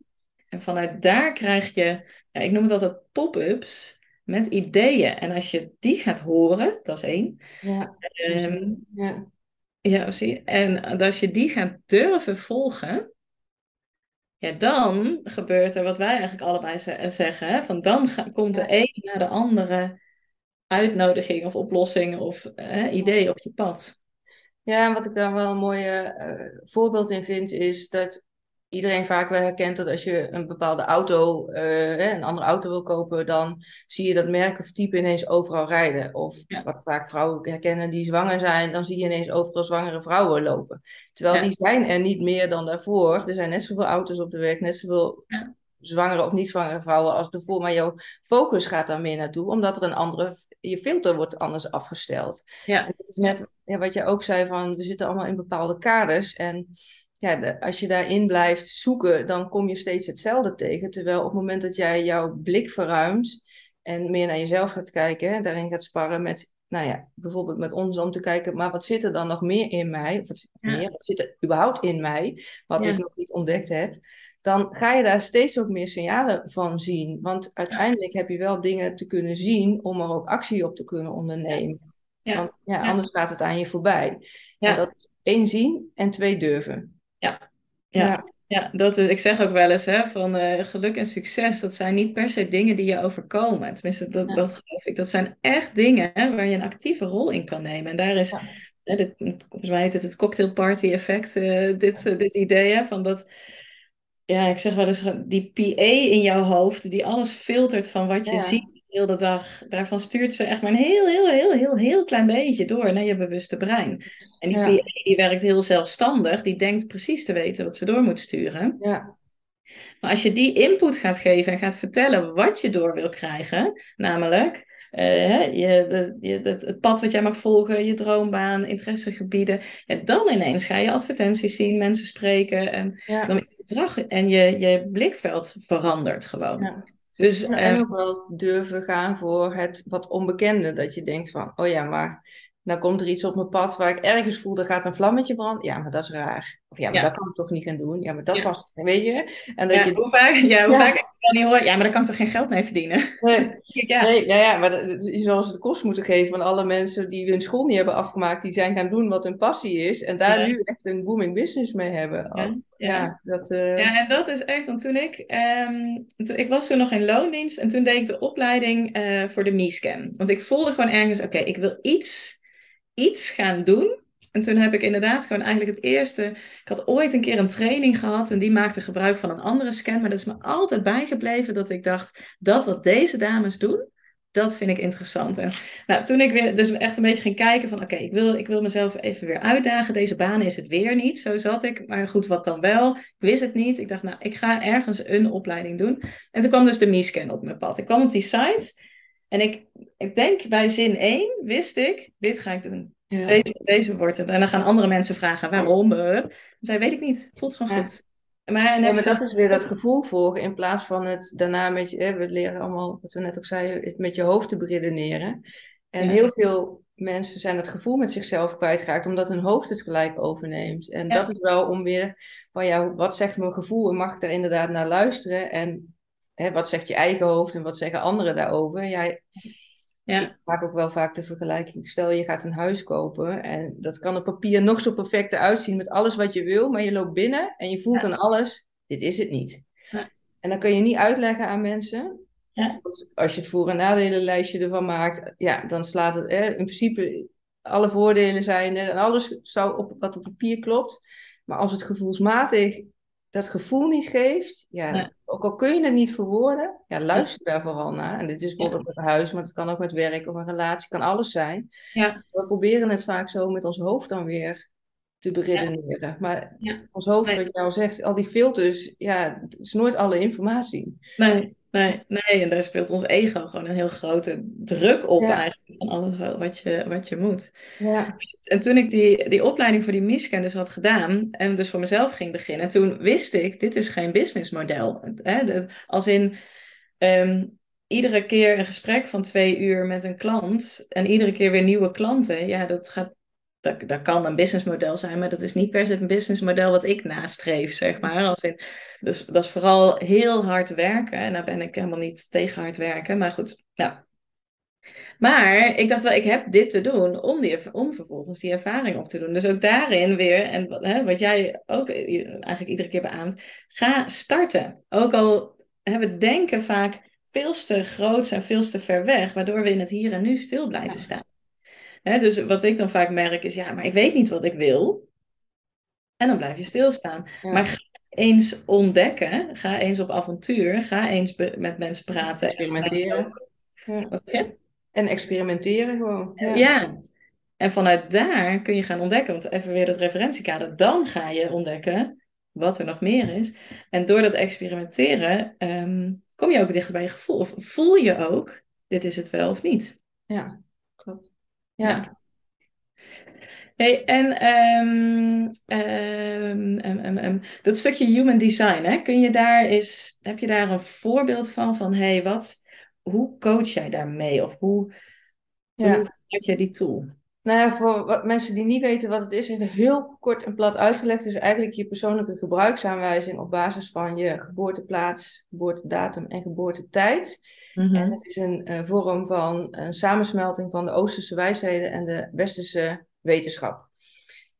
Vanuit daar krijg je, ja, ik noem het altijd pop-ups met ideeën. En als je die gaat horen, dat is één. Ja. Um, ja. ja, zie En als je die gaat durven volgen, ja, dan gebeurt er wat wij eigenlijk allebei zeggen. Hè? Van dan komt de een naar de andere uitnodiging of oplossing of uh, idee op je pad. Ja, en wat ik daar wel een mooi uh, voorbeeld in vind, is dat iedereen vaak wel herkent dat als je een bepaalde auto, uh, een andere auto wil kopen, dan zie je dat merk of type ineens overal rijden. Of wat vaak vrouwen herkennen die zwanger zijn, dan zie je ineens overal zwangere vrouwen lopen. Terwijl die zijn er niet meer dan daarvoor. Er zijn net zoveel auto's op de weg, net zoveel ja. zwangere of niet zwangere vrouwen als ervoor. Maar jouw focus gaat daar meer naartoe, omdat er een andere, je filter wordt anders afgesteld. Ja. En dat is net ja, wat je ook zei van, we zitten allemaal in bepaalde kaders en ja, de, als je daarin blijft zoeken, dan kom je steeds hetzelfde tegen. Terwijl op het moment dat jij jouw blik verruimt en meer naar jezelf gaat kijken, daarin gaat sparren met, nou ja, bijvoorbeeld met ons om te kijken, maar wat zit er dan nog meer in mij? Of wat, meer, wat zit er überhaupt in mij, wat ik nog niet ontdekt heb? Dan ga je daar steeds ook meer signalen van zien. Want uiteindelijk heb je wel dingen te kunnen zien om er ook actie op te kunnen ondernemen. Want ja, anders gaat het aan je voorbij. En dat is één zien en twee durven. Ja, ja. ja. dat is, ik zeg ook wel eens hè, van uh, geluk en succes, dat zijn niet per se dingen die je overkomen. Tenminste, dat, dat geloof ik. Dat zijn echt dingen hè, waar je een actieve rol in kan nemen. En daar is, ja. hè, dit, volgens mij heet het het cocktailparty effect, uh, dit, uh, dit idee hè, van dat ja, ik zeg wel eens, die PA in jouw hoofd, die alles filtert van wat je ziet heel de dag, daarvan stuurt ze echt maar een heel, heel, heel, heel, heel klein beetje door naar je bewuste brein. En die ja. die werkt heel zelfstandig, die denkt precies te weten wat ze door moet sturen. Ja. Maar als je die input gaat geven en gaat vertellen wat je door wil krijgen, namelijk uh, je, de, je, het, het, pad wat jij mag volgen, je droombaan, interessegebieden, ja, dan ineens ga je advertenties zien, mensen spreken en ja. dan je gedrag en je, je blikveld verandert gewoon. Ja. Dus, ja, en ook wel durven gaan voor het wat onbekende. Dat je denkt van, oh ja, maar dan komt er iets op mijn pad waar ik ergens voel, er gaat een vlammetje branden. Ja, maar dat is raar. Of ja, maar dat kan ik toch niet gaan doen. Ja, maar dat ja. past, weet je. En dat je... Hoe vaak, ja, hoe vaak ik niet hoor, ja, maar daar kan ik toch geen geld mee verdienen? Nee, ja. nee ja, ja, maar dat, je zal ze de kost moeten geven van alle mensen die hun school niet hebben afgemaakt, die zijn gaan doen wat hun passie is. En daar nu echt een booming business mee hebben. Oh, ja, dat, uh... ja, en dat is echt, want toen ik, um, toen, ik was toen nog in loondienst en toen deed ik de opleiding uh, voor de MeScan. Want ik voelde gewoon ergens, oké, okay, ik wil iets iets gaan doen. En toen heb ik inderdaad gewoon eigenlijk het eerste. Ik had ooit een keer een training gehad en die maakte gebruik van een andere scan. Maar dat is me altijd bijgebleven dat ik dacht: dat wat deze dames doen, dat vind ik interessant. En nou, toen ik weer dus echt een beetje ging kijken van oké, ik, wil, ik wil mezelf even weer uitdagen. Deze baan is het weer niet, zo zat ik. Maar goed, wat dan wel? Ik wist het niet. Ik dacht, nou, ik ga ergens een opleiding doen. En toen kwam dus de MiScan op mijn pad. Ik kwam op die site en ik, ik denk bij zin 1 wist ik, dit ga ik doen. Deze, deze wordt het. En dan gaan andere mensen vragen, waarom? Dan zei, weet ik niet. Voelt gewoon goed. Maar, ja, maar dat is weer dat gevoel volgen in plaats van het daarna met je, we leren allemaal, wat we net ook zeiden, het met je hoofd te beredeneren. En heel veel mensen zijn het gevoel met zichzelf kwijtgeraakt omdat hun hoofd het gelijk overneemt. En dat is wel om weer van ja, wat zegt mijn gevoel en mag ik daar inderdaad naar luisteren? En hè, wat zegt je eigen hoofd en wat zeggen anderen daarover? Jij, ja. Ik maak ook wel vaak de vergelijking. Stel je gaat een huis kopen en dat kan op papier nog zo perfect uitzien met alles wat je wil, maar je loopt binnen en je voelt ja. aan alles, dit is het niet. Ja. En dan kun je niet uitleggen aan mensen. Ja. Als je het voor- en nadelenlijstje ervan maakt, ja, dan slaat het in principe alle voordelen zijn er en alles zou op wat op papier klopt. Maar als het gevoelsmatig dat gevoel niet geeft, ja, ook al kun je het niet verwoorden, ja, luister daar vooral naar. En dit is bijvoorbeeld met een huis, maar het kan ook met werk of een relatie, kan alles zijn. Ja. We proberen het vaak zo met ons hoofd dan weer te beredeneren. Maar ons hoofd, wat je al zegt, al die filters, ja, het is nooit alle informatie. Nee. Nee, nee, en daar speelt ons ego gewoon een heel grote druk op eigenlijk van alles wat je, wat je moet. Ja. En toen ik die, die opleiding voor die misken dus had gedaan en dus voor mezelf ging beginnen, toen wist ik, dit is geen businessmodel. Hè? als in ehm, iedere keer een gesprek van twee uur met een klant en iedere keer weer nieuwe klanten, ja, dat gaat dat, dat kan een businessmodel zijn, maar dat is niet per se een businessmodel wat ik nastreef, zeg maar. Als in, dus dat is vooral heel hard werken. En daar ben ik helemaal niet tegen hard werken. Maar goed, ja. Maar ik dacht wel, ik heb dit te doen om, die, om vervolgens die ervaring op te doen. Dus ook daarin weer, en hè, wat jij ook eigenlijk iedere keer beaamt, ga starten. Ook al hè, we denken vaak veel te groot en veel te ver weg, waardoor we in het hier en nu stil blijven staan. Dus wat ik dan vaak merk is, ja, maar ik weet niet wat ik wil. En dan blijf je stilstaan. Maar ga eens ontdekken, ga eens op avontuur, ga eens met mensen praten. Experimenteren. Ja. En experimenteren gewoon. Ja. ja. En vanuit daar kun je gaan ontdekken, want even weer dat referentiekader, dan ga je ontdekken wat er nog meer is. En door dat experimenteren um, kom je ook dichter bij je gevoel. Of voel je ook, dit is het wel of niet. Ja. Ja. Hey, en um, dat stukje human design, hè, kun je daar eens, heb je daar een voorbeeld van? Van hey, wat, hoe coach jij daarmee? Of hoe, ja. hoe gebruik jij die tool? Nou ja, voor wat, mensen die niet weten wat het is, even heel kort en plat uitgelegd. Is eigenlijk je persoonlijke gebruiksaanwijzing op basis van je geboorteplaats, geboortedatum en geboortetijd. Mm En het is een uh, vorm van een samensmelting van de Oosterse wijsheden en de Westerse wetenschap.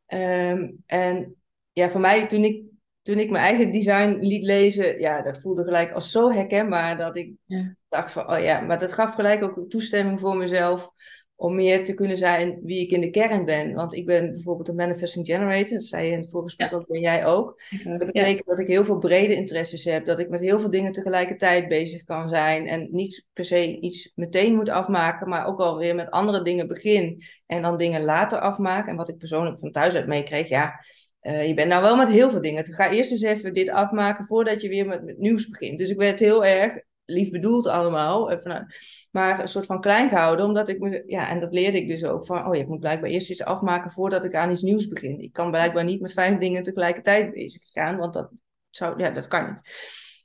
Um, en ja, voor mij, toen ik, toen ik mijn eigen design liet lezen, ja, dat voelde gelijk als zo herkenbaar dat ik ja. dacht van, oh ja, maar dat gaf gelijk ook toestemming voor mezelf om meer te kunnen zijn wie ik in de kern ben. Want ik ben bijvoorbeeld een manifesting generator, dat zei je in het voorgesprek ja. ook, ben jij ook. Dat betekent dat ik heel veel brede interesses heb, dat ik met heel veel dingen tegelijkertijd bezig kan zijn en niet per se iets meteen moet afmaken, maar ook alweer met andere dingen begin en dan dingen later afmaken. En wat ik persoonlijk van thuis uit meekreeg, ja, uh, je bent nou wel met heel veel dingen. Ga eerst eens even dit afmaken voordat je weer met, met nieuws begint. Dus ik werd heel erg lief bedoeld allemaal. Even, maar een soort van klein gehouden, omdat ik me, ja, en dat leerde ik dus ook van, oh ja, ik moet blijkbaar eerst iets afmaken voordat ik aan iets nieuws begin. Ik kan blijkbaar niet met vijf dingen tegelijkertijd bezig gaan, want dat zou, ja, dat kan niet.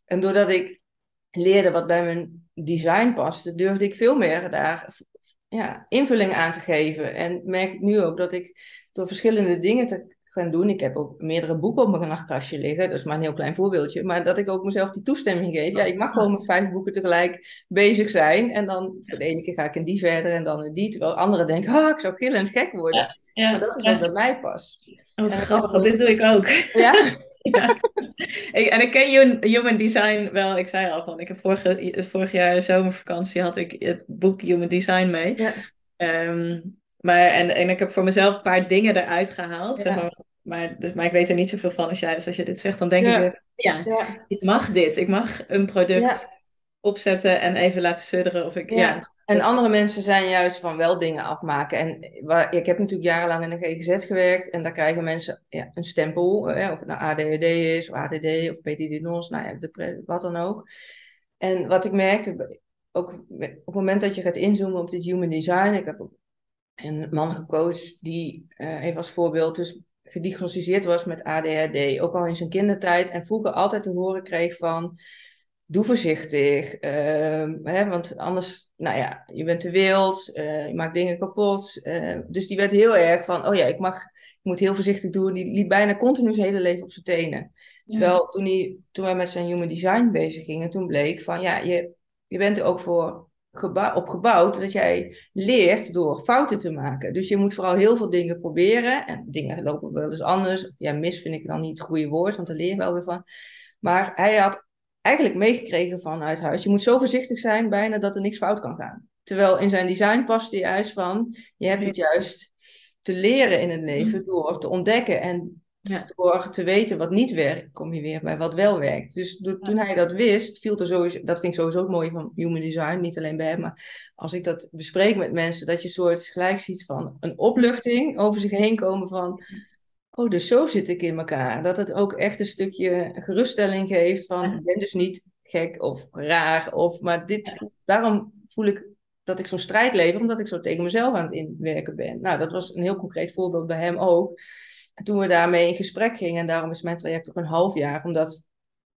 En doordat ik leerde wat bij mijn design paste, durfde ik veel meer daar ja, invulling aan te geven. En merk ik nu ook dat ik door verschillende dingen te gaan doen. Ik heb ook meerdere boeken op mijn nachtkastje liggen. Dat is maar een heel klein voorbeeldje. Maar dat ik ook mezelf die toestemming geef. Ja, ik mag gewoon met vijf boeken tegelijk bezig zijn. En dan de ene keer ga ik in die verder en dan in die. Terwijl anderen denken, ah, ik zou gillend gek worden. Ja, maar dat is wat bij mij pas. Oh, wat grappig, want dit doe ik ook. Ja? ja. en ik ken Human Design wel. Ik zei al van, ik heb vorige, vorig jaar zomervakantie had ik het boek Human Design mee. Ja. Ehm, maar, en, en ik heb voor mezelf een paar dingen eruit gehaald. Zeg maar, maar, dus, maar ik weet er niet zoveel van als jij. Dus als je dit zegt, dan denk ik weer, ja, ik mag dit. Ik mag een product opzetten en even laten sudderen. Of ik, ja. En andere mensen zijn juist van wel dingen afmaken. En waar, ik heb natuurlijk jarenlang in de GGZ gewerkt. En daar krijgen mensen ja, een stempel. Hè, of het nou ADHD is, of ADD, of PDD-NOS, nou ja, wat dan ook. En wat ik merkte, ook op het moment dat je gaat inzoomen op dit human design. Ik heb een man gecoacht die, uh, even als voorbeeld, dus gediagnosticeerd was met ADHD. Ook al in zijn kindertijd. En vroeger altijd te horen kreeg van doe voorzichtig. Uh, hè, want anders, nou ja, je bent te wild, uh, je maakt dingen kapot. Uh, dus die werd heel erg van, oh ja, ik mag, ik moet heel voorzichtig doen. Die liep bijna continu zijn hele leven op zijn tenen. Terwijl toen, hij, toen wij met zijn human design bezig gingen, toen bleek van, ja, je, je bent er ook voor op gebouwd dat jij leert door fouten te maken. Dus je moet vooral heel veel dingen proberen. En dingen lopen wel eens anders. Ja, mis vind ik dan niet het goede woord, want daar leer je wel weer van. Maar hij had eigenlijk meegekregen vanuit huis. Je moet zo voorzichtig zijn bijna dat er niks fout kan gaan. Terwijl in zijn design past hij juist van, je hebt het juist te leren in het leven door te ontdekken en door te weten wat niet werkt, kom je weer bij wat wel werkt. Dus toen hij dat wist, viel er sowieso, dat vind ik sowieso het mooie van human design, niet alleen bij hem, maar als ik dat bespreek met mensen, dat je een soort gelijk ziet van een opluchting over zich heen komen van, oh, dus zo zit ik in elkaar. Dat het ook echt een stukje geruststelling geeft van, ik ben dus niet gek of raar, of, maar dit, daarom voel ik dat ik zo'n strijd lever, omdat ik zo tegen mezelf aan het inwerken ben. Nou, dat was een heel concreet voorbeeld bij hem ook. En toen we daarmee in gesprek gingen, en daarom is mijn traject ook een half jaar, omdat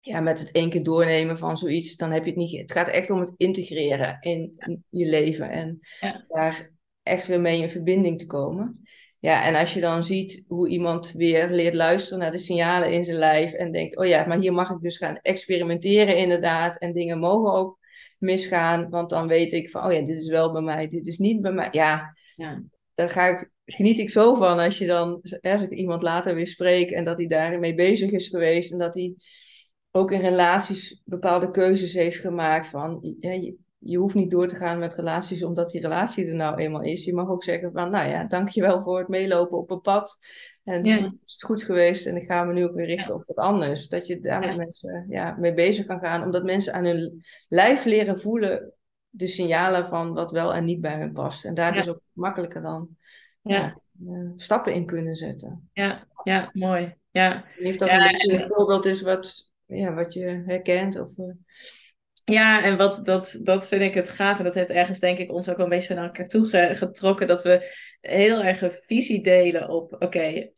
ja, met het één keer doornemen van zoiets, dan heb je het niet. Het gaat echt om het integreren in je leven en daar echt weer mee in verbinding te komen. Ja, en als je dan ziet hoe iemand weer leert luisteren naar de signalen in zijn lijf en denkt, oh ja, maar hier mag ik dus gaan experimenteren inderdaad en dingen mogen ook misgaan, want dan weet ik van, oh ja, dit is wel bij mij, dit is niet bij mij. Ja, ja. Daar ga ik, geniet ik zo van als je dan, als ik iemand later weer spreek en dat hij daarmee bezig is geweest en dat hij ook in relaties bepaalde keuzes heeft gemaakt van, ja, je hoeft niet door te gaan met relaties omdat die relatie er nou eenmaal is. Je mag ook zeggen van, nou ja, dankjewel voor het meelopen op een pad. En ja. het is goed geweest en ik ga me nu ook weer richten op wat anders. Dat je daar met mensen ja, mee bezig kan gaan. Omdat mensen aan hun lijf leren voelen de signalen van wat wel en niet bij hun past. En daar dus ook makkelijker dan ja. Uh, stappen in kunnen zetten. Ja, ja mooi. Ja. Of dat een, voorbeeld is wat, ja, wat je herkent. Of, uh, ja, en wat, dat, dat vind ik het gaaf. En dat heeft ergens, denk ik, ons ook een beetje naar elkaar toe getrokken. Dat we heel erg een visie delen op: oké,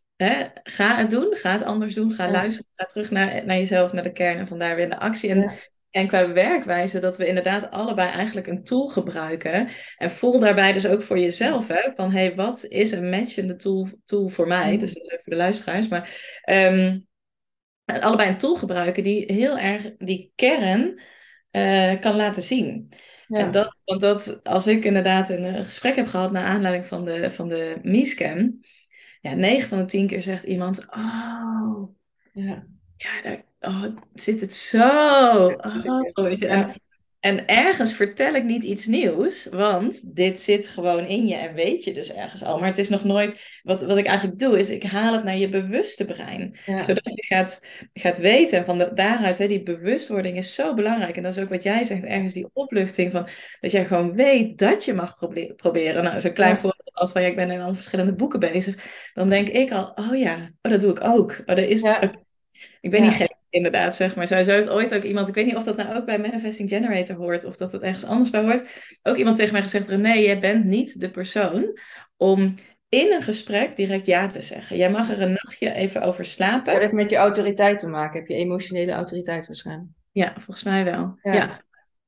ga het doen, ga het anders doen, ga luisteren, ga terug naar, naar jezelf, naar de kern en vandaar weer de actie. En, en qua werkwijze, dat we inderdaad allebei eigenlijk een tool gebruiken. En voel daarbij dus ook voor jezelf, hè, van hé, hey, wat is een matchende tool, tool voor mij? Mm. Dus dat is even voor de luisteraars. Maar um, allebei een tool gebruiken die heel erg die kern uh, kan laten zien. Ja. En dat, want dat, als ik inderdaad een gesprek heb gehad naar aanleiding van de, van de MISCAM, ja, 9 van de 10 keer zegt iemand, oh, ja, ja daar oh, zit het zo. Oh, weet je. En en ergens vertel ik niet iets nieuws, want dit zit gewoon in je en weet je dus ergens al. Maar het is nog nooit, wat, wat ik eigenlijk doe, is ik haal het naar je bewuste brein. Zodat je gaat, gaat weten van de, daaruit, hè, die bewustwording is zo belangrijk. En dat is ook wat jij zegt, ergens die opluchting van, dat jij gewoon weet dat je mag proberen. Nou, zo'n klein voorbeeld als van, ja, ik ben in al verschillende boeken bezig. Dan denk ik al, oh ja, oh, dat doe ik ook. Oh, dat is, ik ben niet gek inderdaad, zeg maar. Sowieso heeft ooit ook iemand, ik weet niet of dat nou ook bij Manifesting Generator hoort, of dat het ergens anders bij hoort, ook iemand tegen mij gezegd, René, jij bent niet de persoon om in een gesprek direct ja te zeggen. Jij mag er een nachtje even over slapen. Dat heeft met je autoriteit te maken. Heb je emotionele autoriteit waarschijnlijk? Ja, volgens mij wel. ja.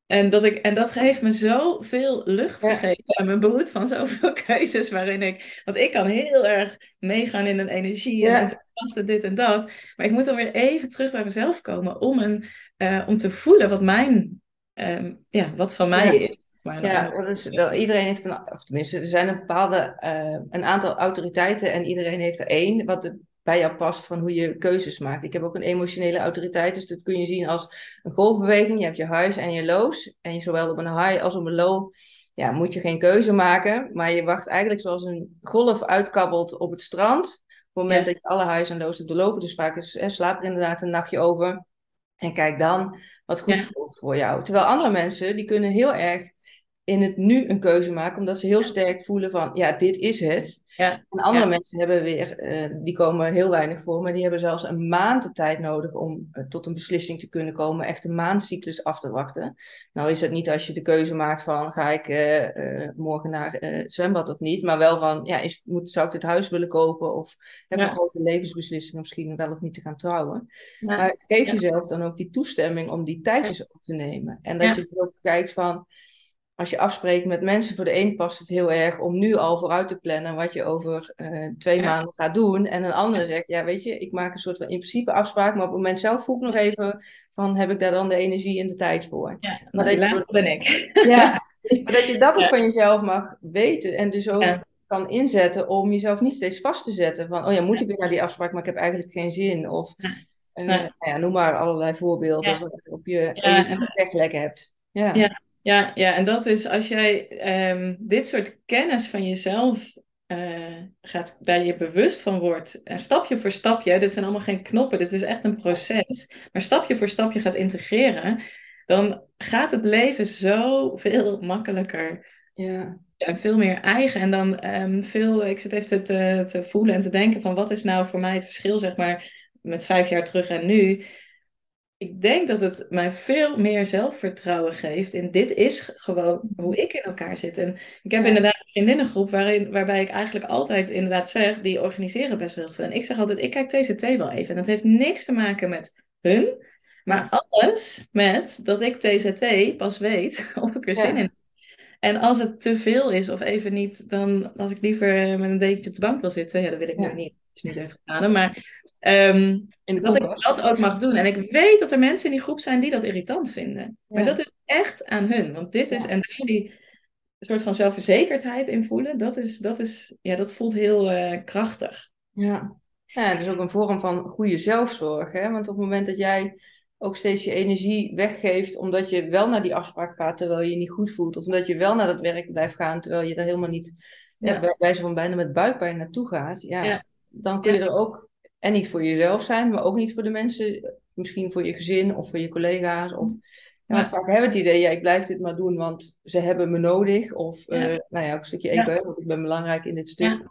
En dat, ik, en dat heeft me zoveel lucht gegeven en me behoed van zoveel keuzes waarin ik... Want ik kan heel erg meegaan in een energie en ja. vasten dit en dat. Maar ik moet dan weer even terug bij mezelf komen om, een, uh, om te voelen wat mijn... Um, ja, wat van mij ja. is. Ja, dus, iedereen heeft een, of tenminste, er zijn een bepaalde, uh, een aantal autoriteiten en iedereen heeft er één. Wat het bij jou past van hoe je keuzes maakt. Ik heb ook een emotionele autoriteit, dus dat kun je zien als een golfbeweging. Je hebt je highs en je lows. En je, zowel op een high als op een low ja, moet je geen keuze maken. Maar je wacht eigenlijk zoals een golf uitkabbelt op het strand. Op het moment dat je alle highs en lows hebt doorlopen. Dus vaak is, hè, slaap er inderdaad een nachtje over. En kijk dan wat goed voelt voor jou. Terwijl andere mensen, die kunnen heel erg in het nu een keuze maken, omdat ze heel sterk voelen van, ja, dit is het. Ja. En andere Ja. mensen hebben weer, eh, die komen heel weinig voor, maar die hebben zelfs een maand de tijd nodig om eh, tot een beslissing te kunnen komen, echt een maandcyclus af te wachten. Nou is het niet als je de keuze maakt van, ga ik eh, morgen naar het zwembad of niet, maar wel van, ja, is, moet, zou ik dit huis willen kopen of heb Ja. een grote levensbeslissing misschien wel of niet te gaan trouwen. Maar geef jezelf dan ook die toestemming om die tijd Ja. eens op te nemen. En dat je ook kijkt van, als je afspreekt met mensen, voor de een past het heel erg om nu al vooruit te plannen wat je over eh, twee Ja. maanden gaat doen. En een ander zegt, ja weet je, ik maak een soort van in principe afspraak, maar op het moment zelf voel ik nog even van, heb ik daar dan de energie en de tijd voor? Ja, Maar dat je- ben ik. Ja, maar dat je dat ook Ja. van jezelf mag weten en dus ook Ja. kan inzetten om jezelf niet steeds vast te zetten van, oh ja, moet ik weer naar die afspraak, maar ik heb eigenlijk geen zin. Of eh, Ja. nou noem maar allerlei voorbeelden waarop je energie weglek hebt. Ja. Ja. Ja, en dat is als jij ehm, dit soort kennis van jezelf eh, gaat, bij je bewust van wordt, en stapje voor stapje, dit zijn allemaal geen knoppen, dit is echt een proces, maar stapje voor stapje gaat integreren, dan gaat het leven zoveel makkelijker Ja. en veel meer eigen. En dan ehm, veel, ik zit even te, te voelen en te denken van wat is nou voor mij het verschil, zeg maar, met vijf jaar terug en nu. Ik denk dat het mij veel meer zelfvertrouwen geeft. En dit is gewoon hoe ik in elkaar zit. En ik heb Ja. inderdaad een vriendinnengroep waarin, waarbij ik eigenlijk altijd inderdaad zeg, die organiseren best wel veel. En ik zeg altijd, ik kijk TCT wel even. En dat heeft niks te maken met hun. Maar alles met dat ik TCT pas weet of ik er Ja. zin in heb. En als het te veel is of even niet, dan als ik liever met een dekentje op de bank wil zitten, ja, dat wil ik Ja. nu niet. Dat is niet uitgegaan. Maar de dat ik dat ook mag doen. En ik weet dat er mensen in die groep zijn die dat irritant vinden. Maar Ja. dat is echt aan hun. Want dit is, Ja. en daar die soort van zelfverzekerdheid in voelen, dat, is, dat, is, ja, dat voelt heel eh, krachtig. Ja. ja, dat is ook een vorm van goede zelfzorg. Hè? Want op het moment dat jij ook steeds je energie weggeeft omdat je wel naar die afspraak gaat terwijl je je niet goed voelt. Of omdat je wel naar dat werk blijft gaan terwijl je daar helemaal niet, ja. Bij wijze van bijna met buikpijn naartoe gaat. Ja, dan kun je er ook, en niet voor jezelf zijn, maar ook niet voor de mensen, misschien voor je gezin of voor je collega's. Of, ja, want vaak hebben we het idee, ja, ik blijf dit maar doen, want ze hebben me nodig. Of, Ja. eh, nou ja, ook een stukje Ja. ego, want ik ben belangrijk in dit stuk.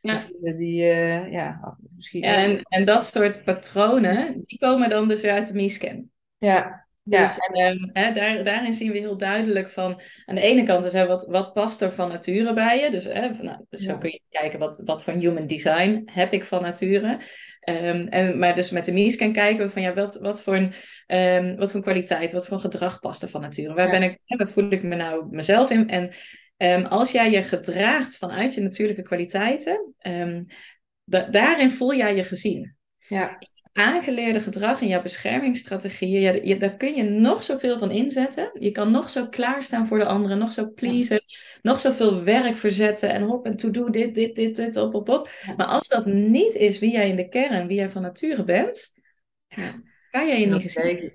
Ja. Vrienden die, eh, ja, misschien en, en dat soort patronen, die komen dan dus weer uit de MISCAN. Ja, ja, Dus ehm, hè, daar, daarin zien we heel duidelijk van, aan de ene kant is hè, wat, wat past er van nature bij je. Dus, hè, van, nou, dus Ja. zo kun je kijken wat, wat voor human design heb ik van nature. Ehm, en, maar dus met de MISCAN kijken we van ja, wat, wat, voor een, ehm, wat voor kwaliteit, wat voor gedrag past er van nature. Waar, Ja. ben ik, hè, waar voel ik me nou mezelf in? En als jij je gedraagt vanuit je natuurlijke kwaliteiten, da- daarin voel jij je gezien ja, aangeleerde gedrag en jouw beschermingsstrategieën, ja, je, daar kun je nog zoveel van inzetten. Je kan nog zo klaarstaan voor de anderen, nog zo pleasen, nog zoveel werk verzetten en hop en to do dit, dit, dit, dit, op, op, op. Ja. Maar als dat niet is wie jij in de kern, wie jij van nature bent, ja, kan jij je niet gezien.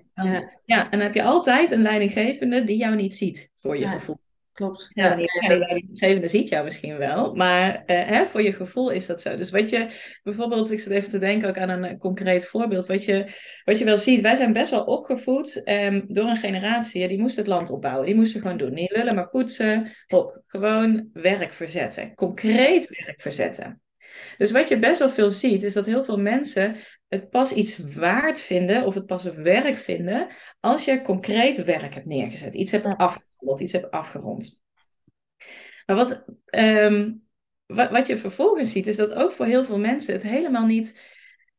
Ja, en dan heb je altijd een leidinggevende die jou niet ziet, voor je gevoel. Klopt. Ja, Ja, die de leidinggevende ziet jou misschien wel, maar eh, hè, voor je gevoel is dat zo. Dus wat je bijvoorbeeld, ik zit even te denken ook aan een eh, concreet voorbeeld, wat je, wat je wel ziet, wij zijn best wel opgevoed ehm, door een generatie, ja, die moest het land opbouwen, die moesten gewoon doen. Niet lullen, maar poetsen, hop, gewoon werk verzetten, concreet werk verzetten. Dus wat je best wel veel ziet, is dat heel veel mensen het pas iets waard vinden of het pas werk vinden als je concreet werk hebt neergezet, iets hebt Ja. Afgerond, iets hebt afgerond. Maar wat, ehm, wat, wat je vervolgens ziet, is dat ook voor heel veel mensen het helemaal niet,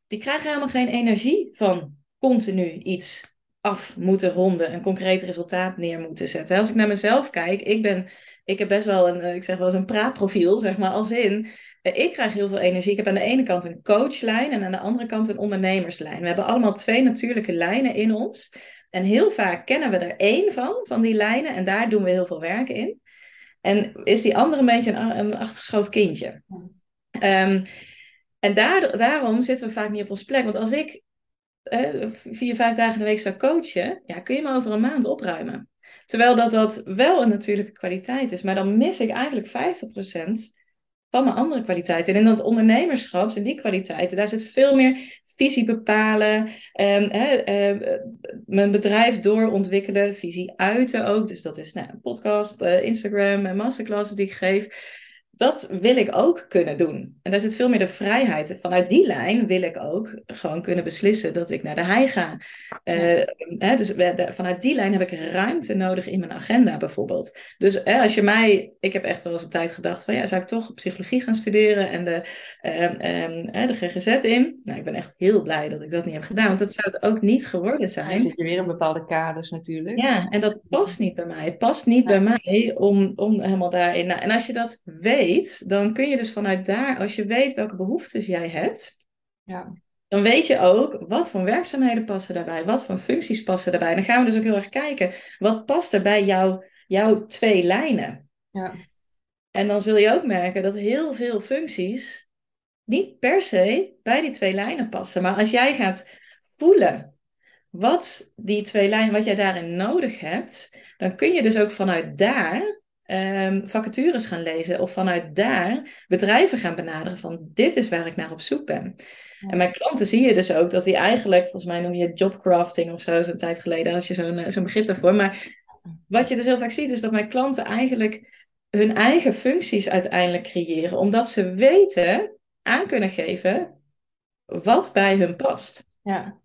die krijgen helemaal geen energie van continu iets af moeten ronden, een concreet resultaat neer moeten zetten. Als ik naar mezelf kijk, ik ben, ik heb best wel een, eh, ik zeg wel eens een praatprofiel, zeg maar, als in, eh, ik krijg heel veel energie. Ik heb aan de ene kant een coachlijn en aan de andere kant een ondernemerslijn. We hebben allemaal twee natuurlijke lijnen in ons. En heel vaak kennen we er één van, van die lijnen, en daar doen we heel veel werk in. En is die andere een beetje een, achtergeschoven kindje. Ehm, en daar, daarom zitten we vaak niet op ons plek. Want als ik vier, vijf dagen in de week zou coachen, ja, kun je me over een maand opruimen. Terwijl dat, dat wel een natuurlijke kwaliteit is. Maar dan mis ik eigenlijk 50% van mijn andere kwaliteiten. En in dat ondernemerschap, in die kwaliteiten, daar zit veel meer visie bepalen, um, mijn bedrijf doorontwikkelen, visie uiten ook. Dus dat is nou, een podcast, uh, Instagram en masterclasses die ik geef dat wil ik ook kunnen doen. En daar zit veel meer de vrijheid. Vanuit die lijn wil ik ook gewoon kunnen beslissen dat ik naar de hei ga. Uh, hè, dus vanuit die lijn heb ik ruimte nodig in mijn agenda bijvoorbeeld. Dus hè, als je mij, ik heb echt wel eens een tijd gedacht van ja, zou ik toch psychologie gaan studeren en de, uh, de GGZ in? Nou, ik ben echt heel blij dat ik dat niet heb gedaan, want dat zou het ook niet geworden zijn. Dan je weer in bepaalde kaders natuurlijk. Ja, en dat past niet bij mij. Het past niet bij mij om, om helemaal daarin. Nou, en als je dat weet dan kun je dus vanuit daar, als je weet welke behoeftes jij hebt, ja. dan weet je ook wat voor werkzaamheden passen daarbij, wat voor functies passen daarbij. Dan gaan we dus ook heel erg kijken, wat past er bij jou, jouw twee lijnen? Ja. En dan zul je ook merken dat heel veel functies niet per se bij die twee lijnen passen. Maar als jij gaat voelen wat die twee lijnen, wat jij daarin nodig hebt, dan kun je dus ook vanuit daar um, vacatures gaan lezen of vanuit daar bedrijven gaan benaderen van dit is waar ik naar op zoek ben. En mijn klanten zie je dus ook dat die eigenlijk, volgens mij noem je jobcrafting of zo, zo'n tijd geleden als je zo'n eh, zo'n begrip daarvoor. Maar wat je dus heel vaak ziet is dat mijn klanten eigenlijk hun eigen functies uiteindelijk creëren, omdat ze weten, aan kunnen geven wat bij hun past. Ja.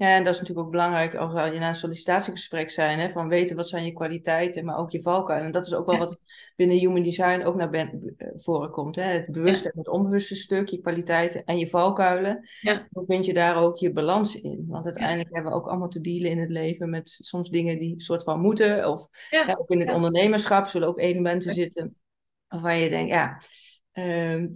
Ja, en dat is natuurlijk ook belangrijk als je naar een sollicitatiegesprek zijn, hè, van weten wat zijn je kwaliteiten, maar ook je valkuilen. En dat is ook wel wat binnen Human Design ook naar ben, eh, voren komt. Hè? Het bewuste en het onbewuste stuk, je kwaliteiten en je valkuilen. Ja. Dan vind je daar ook je balans in. Want uiteindelijk hebben we ook allemaal te dealen in het leven met soms dingen die soort van moeten. Of ja. ook in het ondernemerschap zullen ook elementen zitten waarvan je denkt, ja... Ehm,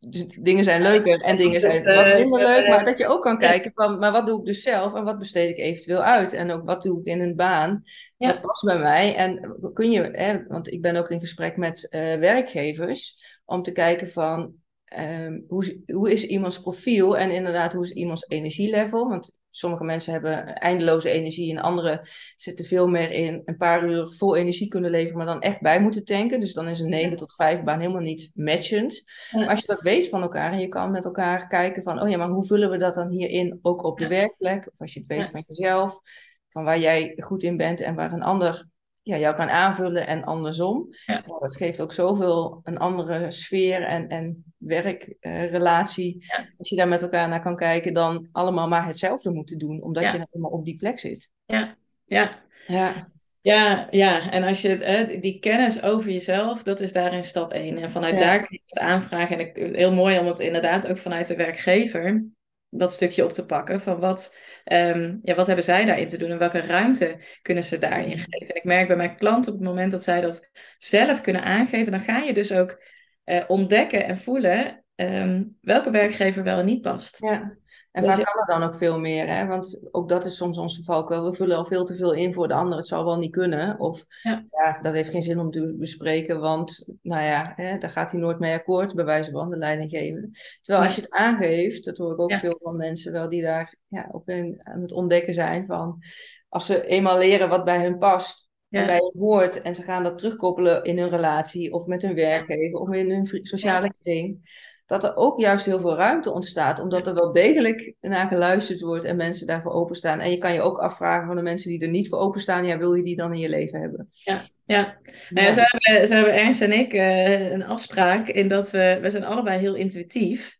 dus dingen zijn leuker en dingen zijn wat minder leuk. Maar dat je ook kan kijken van, maar wat doe ik dus zelf en wat besteed ik eventueel uit? En ook wat doe ik in een baan? Ja. Dat past bij mij. En kun je, hè, want ik ben ook in gesprek met uh, werkgevers om te kijken van, um, hoe, hoe is iemands profiel en inderdaad hoe is iemands energielevel? Want Sommige mensen hebben eindeloze energie en anderen zitten veel meer in een paar uur vol energie kunnen leveren, maar dan echt bij moeten tanken. Dus dan is een 9 tot 5 baan helemaal niet matchend. Maar als je dat weet van elkaar en je kan met elkaar kijken van, oh ja, maar hoe vullen we dat dan hierin ook op de werkplek? Of als je het weet van jezelf, van waar jij goed in bent en waar een ander ja, jou kan aanvullen en andersom. Ja. Nou, dat geeft ook zoveel een andere sfeer en, en werkrelatie. Ja. Als je daar met elkaar naar kan kijken, dan allemaal maar hetzelfde moeten doen, omdat Ja. je nou eenmaal op die plek zit. Ja, ja. Ja, Ja, ja, en als je hè, die kennis over jezelf, dat is daarin stap één. En vanuit daar kun je het aanvragen. En ik, heel mooi om het inderdaad ook vanuit de werkgever dat stukje op te pakken. Van wat, ehm, ja, wat hebben zij daarin te doen en welke ruimte kunnen ze daarin geven? En ik merk bij mijn klanten op het moment dat zij dat zelf kunnen aangeven, dan ga je dus ook eh, ontdekken en voelen ehm, welke werkgever wel en niet past. ja. En vaak kan er dan ook veel meer, hè? want ook dat is soms onze valkuil. We vullen al veel te veel in voor de ander. Het zal wel niet kunnen. Of Ja. ja, dat heeft geen zin om te bespreken, want nou ja, hè, daar gaat hij nooit mee akkoord, bij wijze van de leidinggevende. Terwijl als je het aangeeft, dat hoor ik ook Ja. veel van mensen wel die daar ja, ook in, aan het ontdekken zijn van als ze eenmaal leren wat bij hun past. Ja. En bij hun hoort en ze gaan dat terugkoppelen in hun relatie of met hun werkgever of in hun sociale kring. Dat er ook juist heel veel ruimte ontstaat, omdat er wel degelijk naar geluisterd wordt en mensen daarvoor openstaan. En je kan je ook afvragen van de mensen die er niet voor openstaan, ja, wil je die dan in je leven hebben? Ja, ja. Nou ja, zo, hebben, zo hebben Ernst en ik eh, een afspraak in dat we, we zijn allebei heel intuïtief.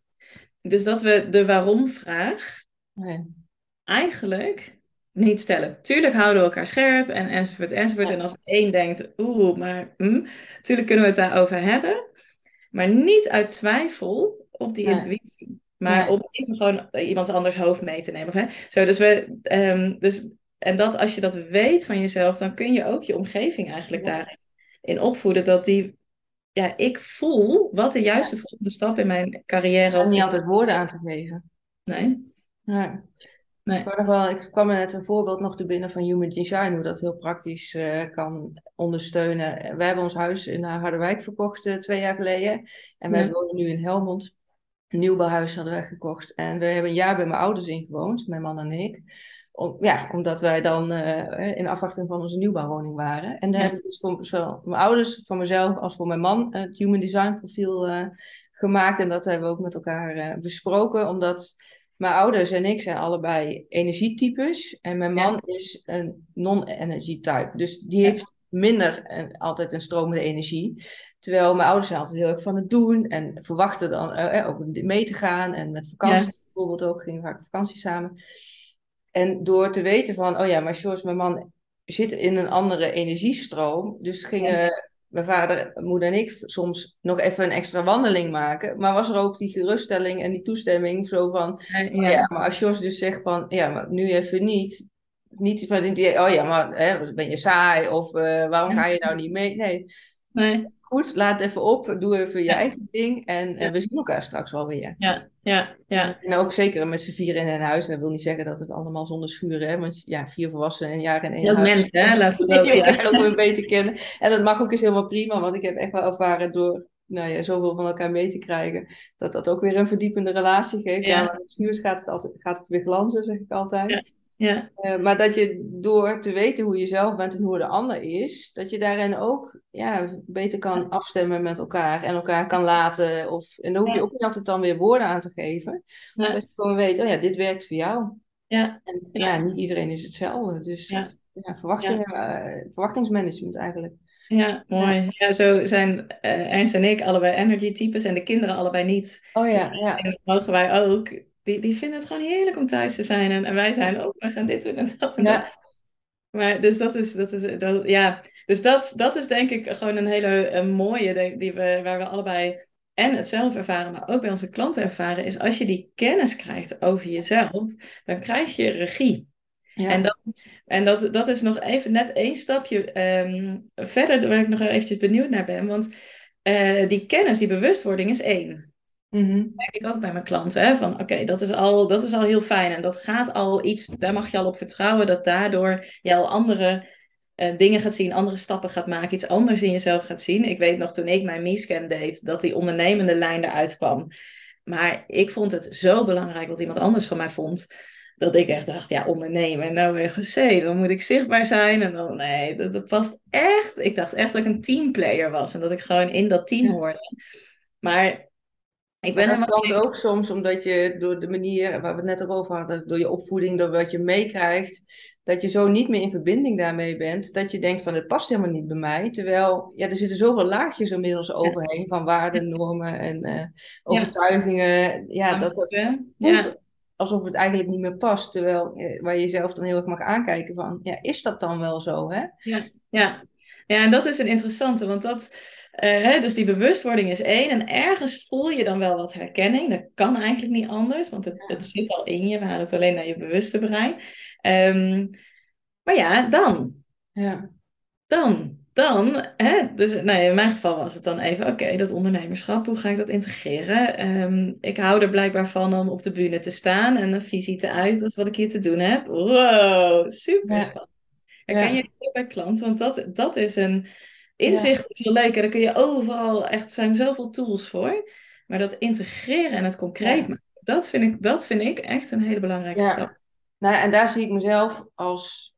Dus dat we de waarom-vraag Nee. eigenlijk niet stellen. Tuurlijk houden we elkaar scherp en enzovoort enzovoort. Ja. En als één denkt, oeh, maar hm, tuurlijk kunnen we het daarover hebben. Maar niet uit twijfel op die intuïtie. Maar om even gewoon iemands anders hoofd mee te nemen. Of, hè? Zo, dus we, ehm, dus, en dat als je dat weet van jezelf, dan kun je ook je omgeving eigenlijk Ja. daarin opvoeden. Dat die, ja, ik voel wat de juiste volgende stap in mijn carrière Om niet altijd woorden aan te geven. Nee, Nee. Nee. Ik, wel, kwam er net een voorbeeld nog te binnen van Human Design, hoe dat heel praktisch eh, kan ondersteunen. We hebben ons huis in eh, Harderwijk verkocht eh, twee jaar geleden. En wij Ja. wonen nu in Helmond. Een nieuwbouwhuis hadden wij gekocht. En we hebben een jaar bij mijn ouders ingewoond, mijn man en ik. Om, ja, omdat wij dan uh, in afwachting van onze nieuwbouwwoning waren. En daar ja. heb ik dus voor zowel mijn ouders, voor mezelf als voor mijn man het Human Design profiel gemaakt. En dat hebben we ook met elkaar besproken, omdat mijn ouders en ik zijn allebei energietypes. En mijn man ja. is een non-energy type. Dus die heeft minder en altijd een stromende energie. Terwijl mijn ouders zijn altijd heel erg van het doen en verwachten dan uh, ook mee te gaan. En met vakanties ja. bijvoorbeeld ook, gingen vaak vakantie samen. En door te weten van, oh ja, maar George, mijn man zit in een andere energiestroom. Dus gingen. Mijn vader, moeder en ik soms nog even een extra wandeling maken. Maar was er ook die geruststelling en die toestemming zo van, ja, oh ja maar als George dus zegt van, ja, maar nu even niet niet van oh ja, maar hè, ben je saai of uh, waarom ga je nou niet mee? Nee. nee. Goed, laat even op, doe even je eigen ding en uh, we zien elkaar straks wel weer. Ja, ja, ja. En ook zeker met z'n vieren in een huis. En dat wil niet zeggen dat het allemaal zonder schuren, hè, want ja, vier volwassenen en jaar in één Heel huis. mensen, hè, laten we ook weer beter kennen. En dat mag ook eens helemaal prima, want ik heb echt wel ervaren door nou ja, zoveel van elkaar mee te krijgen, dat dat ook weer een verdiepende relatie geeft. Ja, maar met schuurs gaat het, altijd, gaat het weer glanzen, zeg ik altijd. Ja. Ja. Uh, maar dat je door te weten hoe je zelf bent en hoe de ander is, dat je daarin ook ja, beter kan afstemmen met elkaar en elkaar kan laten. Of, en dan hoef je ook niet altijd dan weer woorden aan te geven. Ja. Dat je gewoon weet, oh ja, dit werkt voor jou. Ja. En ja, niet iedereen is hetzelfde. Dus ja. verwachtingen, uh, verwachtingsmanagement eigenlijk. Ja, mooi. Ja, zo zijn uh, Ernst en ik allebei energy types en de kinderen allebei niet. Oh ja, dus ja. dat mogen wij ook die, die vinden het gewoon heerlijk om thuis te zijn. En, en wij zijn ook, we gaan dit doen en dat en Ja. dat. Maar dus dat is, dat is, dat, ja. Dus dat, dat is denk ik gewoon een hele een mooie, die we, waar we allebei en het zelf ervaren, maar ook bij onze klanten ervaren, is als je die kennis krijgt over jezelf, dan krijg je regie. Ja. En, dat, en dat, dat is nog even net één stapje ehm, verder, waar ik nog eventjes benieuwd naar ben. Want eh, die kennis, die bewustwording is één Mhm. merk ik ook bij mijn klanten. Hè? Van oké, dat is al dat is al heel fijn. En dat gaat al iets, daar mag je al op vertrouwen dat daardoor je al andere eh, dingen gaat zien, andere stappen gaat maken, iets anders in jezelf gaat zien. Ik weet nog toen ik mijn MeScan deed, dat die ondernemende lijn eruit kwam. Maar ik vond het zo belangrijk wat iemand anders van mij vond. Dat ik echt dacht, ja, ondernemen. En nou weer gezegd, dan moet ik zichtbaar zijn. En dan, nee, dat, dat past echt. Ik dacht echt dat ik een teamplayer was. En dat ik gewoon in dat team hoorde. Maar ik ben dat komt ook soms omdat je door de manier waar we het net ook over hadden, door je opvoeding, door wat je meekrijgt, dat je zo niet meer in verbinding daarmee bent, dat je denkt van het past helemaal niet bij mij. Terwijl ja, er zitten zoveel laagjes inmiddels overheen van waarden, normen en eh, overtuigingen. Ja, dat het voelt alsof het eigenlijk niet meer past. Terwijl eh, waar je jezelf dan heel erg mag aankijken van, ja, is dat dan wel zo, hè? Ja, ja. ja, en dat is een interessante, want dat, eh, dus die bewustwording is één. En ergens voel je dan wel wat herkenning. Dat kan eigenlijk niet anders, want het, het zit al in je. We halen het alleen naar je bewuste brein. Ehm, maar ja, dan, Ja, dan, dan. Hè, dus nou, in mijn geval was het dan even, oké, dat ondernemerschap, hoe ga ik dat integreren? Ehm, ik hou er blijkbaar van om op de bühne te staan en een visite uit, dat is wat ik hier te doen heb. Wow, super Ja. spannend. Herken Ja. je dit bij klanten? Want dat, dat is een inzicht is heel leuk. En daar kun je overal, echt, er zijn zoveel tools voor. Maar dat integreren en het concreet Ja. maken, dat vind ik, dat vind ik echt een hele belangrijke Ja. stap. Nou, en daar zie ik mezelf als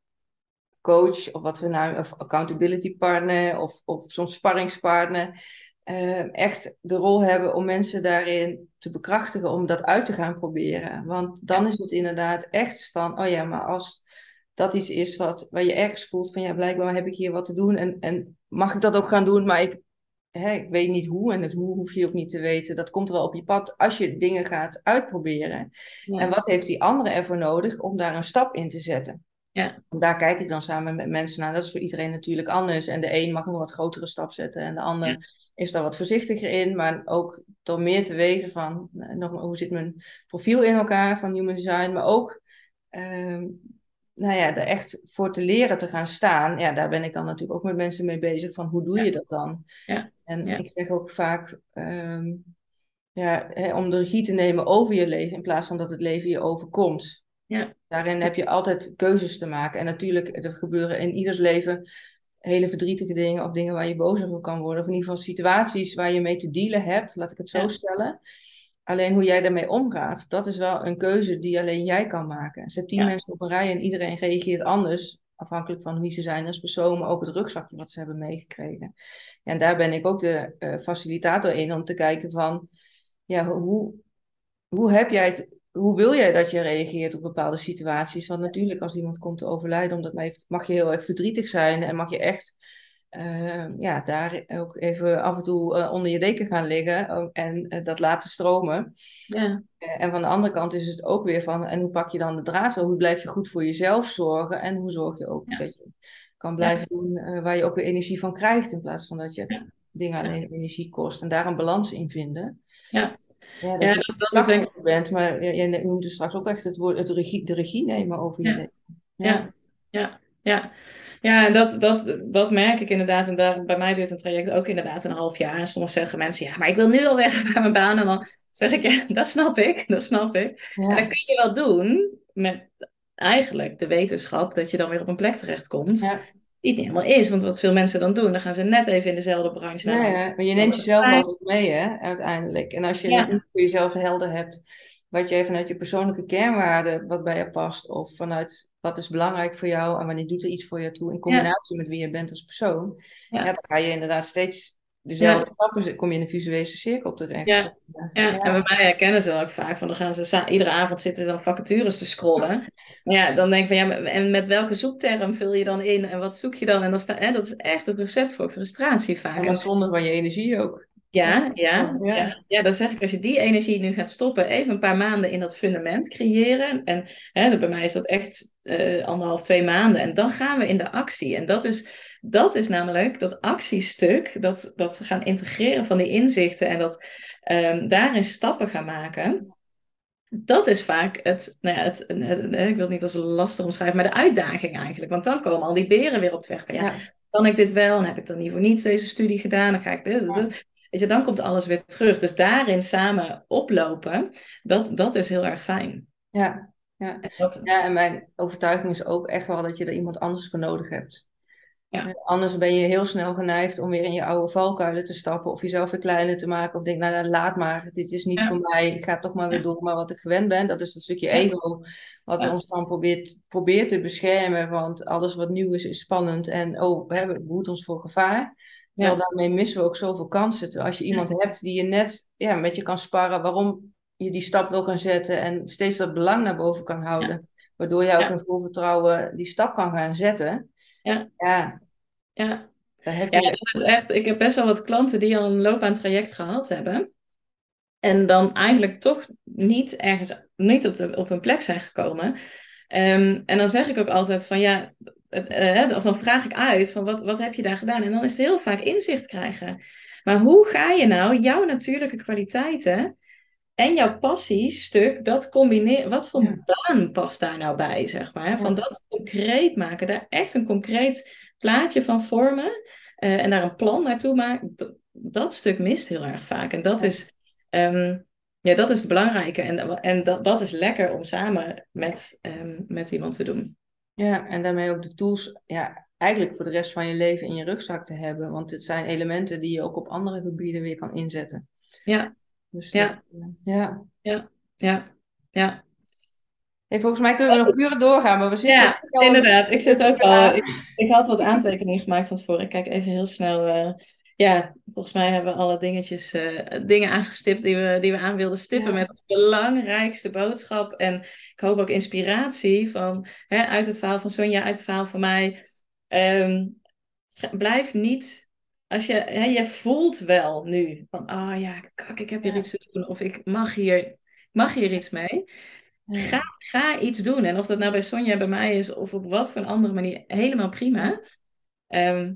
coach, of wat we nou, of accountability partner, of, of soms sparringspartner, eh, echt de rol hebben om mensen daarin te bekrachtigen om dat uit te gaan proberen. Want dan is het inderdaad echt van, oh ja, maar als dat iets is wat, waar je ergens voelt van, ja, blijkbaar heb ik hier wat te doen en, en mag ik dat ook gaan doen, maar ik, hè, ik weet niet hoe en het hoe hoef je ook niet te weten. Dat komt wel op je pad als je dingen gaat uitproberen. Ja. En wat heeft die andere ervoor nodig om daar een stap in te zetten? Ja. Daar kijk ik dan samen met mensen naar. Dat is voor iedereen natuurlijk anders. En de een mag een wat grotere stap zetten en de ander Ja. is daar wat voorzichtiger in. Maar ook door meer te weten van eh, nog, maar, hoe zit mijn profiel in elkaar van human design. Maar ook ehm, nou ja, er echt voor te leren te gaan staan. Ja, daar ben ik dan natuurlijk ook met mensen mee bezig. Van hoe doe Ja. je dat dan? Ja. En Ja. ik zeg ook vaak ehm, ja, hè, om de regie te nemen over je leven in plaats van dat het leven je overkomt. Ja. Daarin heb je altijd keuzes te maken. En natuurlijk, er gebeuren in ieders leven hele verdrietige dingen of dingen waar je boos over kan worden. Of in ieder geval situaties waar je mee te dealen hebt, laat ik het zo Ja. stellen. Alleen hoe jij daarmee omgaat, dat is wel een keuze die alleen jij kan maken. Zet tien Ja. mensen op een rij en iedereen reageert anders, afhankelijk van wie ze zijn als persoon, maar ook het rugzakje wat ze hebben meegekregen. En daar ben ik ook de eh, facilitator in om te kijken van, ja, hoe, hoe heb jij het, hoe wil jij dat je reageert op bepaalde situaties? Want natuurlijk, als iemand komt te overlijden, omdat mag je heel erg verdrietig zijn en mag je echt eh, ja, daar ook even af en toe eh, onder je deken gaan liggen en eh, dat laten stromen. Ja, Eh, en van de andere kant is het ook weer van, en hoe pak je dan de draad wel? Hoe blijf je goed voor jezelf zorgen? En hoe zorg je ook Ja. dat je kan blijven doen waar je ook weer energie van krijgt, in plaats van dat je dingen alleen energie kost. En daar een balans in vinden. Ja. Ja, dat je dat- is denk ik- slachtoffer bent, maar je moet dus straks ook echt het woord, het regie, de regie nemen over je Ja. Ja, ja, ja. En dat, dat, dat merk ik inderdaad. En daar, bij mij duurt een traject ook inderdaad een half jaar. En soms zeggen mensen, ja, maar ik wil nu al weg bij mijn baan. En dan zeg ik, ja, dat snap ik, dat snap ik. Ja. En dat kun je wel doen met eigenlijk de wetenschap dat je dan weer op een plek terechtkomt. Ja. Die het niet helemaal is. Want wat veel mensen dan doen, dan gaan ze net even in dezelfde branche. Ja, ja, maar je neemt jezelf altijd mee, hè, uiteindelijk. En als je Ja. voor jezelf helder hebt, wat jij vanuit je persoonlijke kernwaarden, wat bij je past, of vanuit wat is belangrijk voor jou en wanneer doet er iets voor jou toe, in combinatie met wie je bent als persoon, Ja. ja. dan ga je inderdaad steeds dezelfde stappen, kom je in een visuele cirkel terecht. Ja. Ja, en bij mij herkennen ze dan ook vaak van dan gaan ze iedere avond zitten dan vacatures te scrollen. Maar ja, dan denk ik van ja, en met welke zoekterm vul je dan in en wat zoek je dan? En dan sta, hè, dat is echt het recept voor frustratie vaak. En zonder van je energie ook. Ja, ja, Ja. ja. dan zeg ik als je die energie nu gaat stoppen, even een paar maanden in dat fundament creëren. En hè, bij mij is dat echt eh, anderhalf, twee maanden. En dan gaan we in de actie. En dat is, dat is namelijk dat actiestuk, dat, dat gaan integreren van die inzichten en dat ehm, daarin stappen gaan maken. Dat is vaak het, nou ja, het, het- het- ik wil het niet als lastig omschrijven, maar de uitdaging eigenlijk. Want dan komen al die beren weer op de weg van ja, Ja. kan ik dit wel? En heb ik dan niet voor niets deze studie gedaan? Dan ga ik dit, dit, dit. Weet je, dan komt alles weer terug. Dus daarin samen oplopen, dat, dat is heel erg fijn. Ja. Ja. En dat, ja, en mijn overtuiging is ook echt wel dat je er iemand anders voor nodig hebt. Ja. Eh, Anders ben je heel snel geneigd om weer in je oude valkuilen te stappen of jezelf weer kleiner te maken. Of denk, nou laat maar, dit is niet Ja. voor mij. Ik ga toch maar weer door met wat ik gewend ben. Dat is een stukje ego wat Ja. ons dan probeert, probeert te beschermen. Want alles wat nieuw is, is spannend. En oh, we hebben- ons voor gevaar. Terwijl Ja. daarmee missen we ook zoveel kansen. Terwijl als je iemand hebt die je net ja, met je kan sparren waarom je die stap wil gaan zetten. En steeds dat belang naar boven kan houden. Waardoor je ook in vol vertrouwen die stap kan gaan zetten. Ja. Ja, ja. daar heb je... echt, ik heb best wel wat klanten die al een loopbaantraject gehad hebben. En dan eigenlijk toch niet ergens, niet op, de, op hun plek zijn gekomen. Ehm, en dan zeg ik ook altijd van ja, eh, of dan vraag ik uit van wat, wat heb je daar gedaan? En dan is het heel vaak inzicht krijgen. Maar hoe ga je nou jouw natuurlijke kwaliteiten en jouw passiestuk, dat combineren? Wat voor Ja. baan past daar nou bij, zeg maar? Van dat concreet maken, daar echt een concreet plaatje van vormen eh, en daar een plan naartoe maken. Dat, dat stuk mist heel erg vaak. En dat Ja. is, ehm, ja, dat is het belangrijke. En, en dat, dat is lekker om samen met, ehm, met iemand te doen. Ja, en daarmee ook de tools ja, eigenlijk voor de rest van je leven in je rugzak te hebben. Want het zijn elementen die je ook op andere gebieden weer kan inzetten. Ja, Dus Ja. dat, eh, ja. ja, ja. Hey, volgens mij kunnen we nog uren doorgaan, maar we zitten Ja, al- inderdaad. Ik zit ook Ja. al. Ik, ik had wat aantekeningen gemaakt van tevoren. Ik kijk even heel snel. eh, ja, volgens mij hebben we alle dingetjes, eh, dingen aangestipt die we, die we aan wilden stippen Ja. met als belangrijkste boodschap. En ik hoop ook inspiratie van, hè, uit het verhaal van Sonja, uit het verhaal van mij. Ehm, blijf niet. Als je, hè, je voelt wel nu van, ah ja, kak, ik heb hier Ja. iets te doen. Of ik mag hier, ik mag hier iets mee. Ga, ga iets doen. En of dat nou bij Sonja, bij mij is, of op wat voor een andere manier, helemaal prima. Ehm,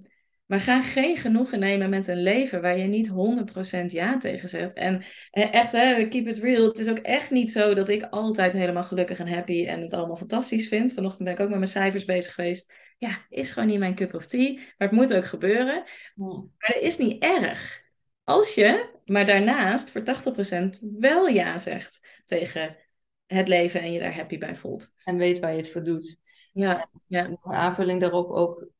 maar ga geen genoegen nemen met een leven waar je niet 100% ja tegen zegt. En eh, echt, hè, keep it real. Het is ook echt niet zo dat ik altijd helemaal gelukkig en happy en het allemaal fantastisch vind. Vanochtend ben ik ook met mijn cijfers bezig geweest. Ja, is gewoon niet mijn cup of tea. Maar het moet ook gebeuren. Maar dat is niet erg. Als je, maar daarnaast voor 80% wel ja zegt tegen het leven en je daar happy bij voelt. En weet waar je het voor doet. Ja, ja, een aanvulling daarop ook.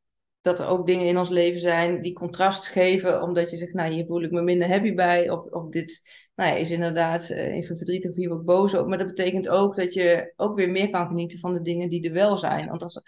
Dat er ook dingen in ons leven zijn die contrast geven, omdat je zegt, nou, hier voel ik me minder happy bij, of, of dit nou ja, is inderdaad uh, even verdrietig of hier ook boos op. Maar dat betekent ook dat je ook weer meer kan genieten van de dingen die er wel zijn. Want als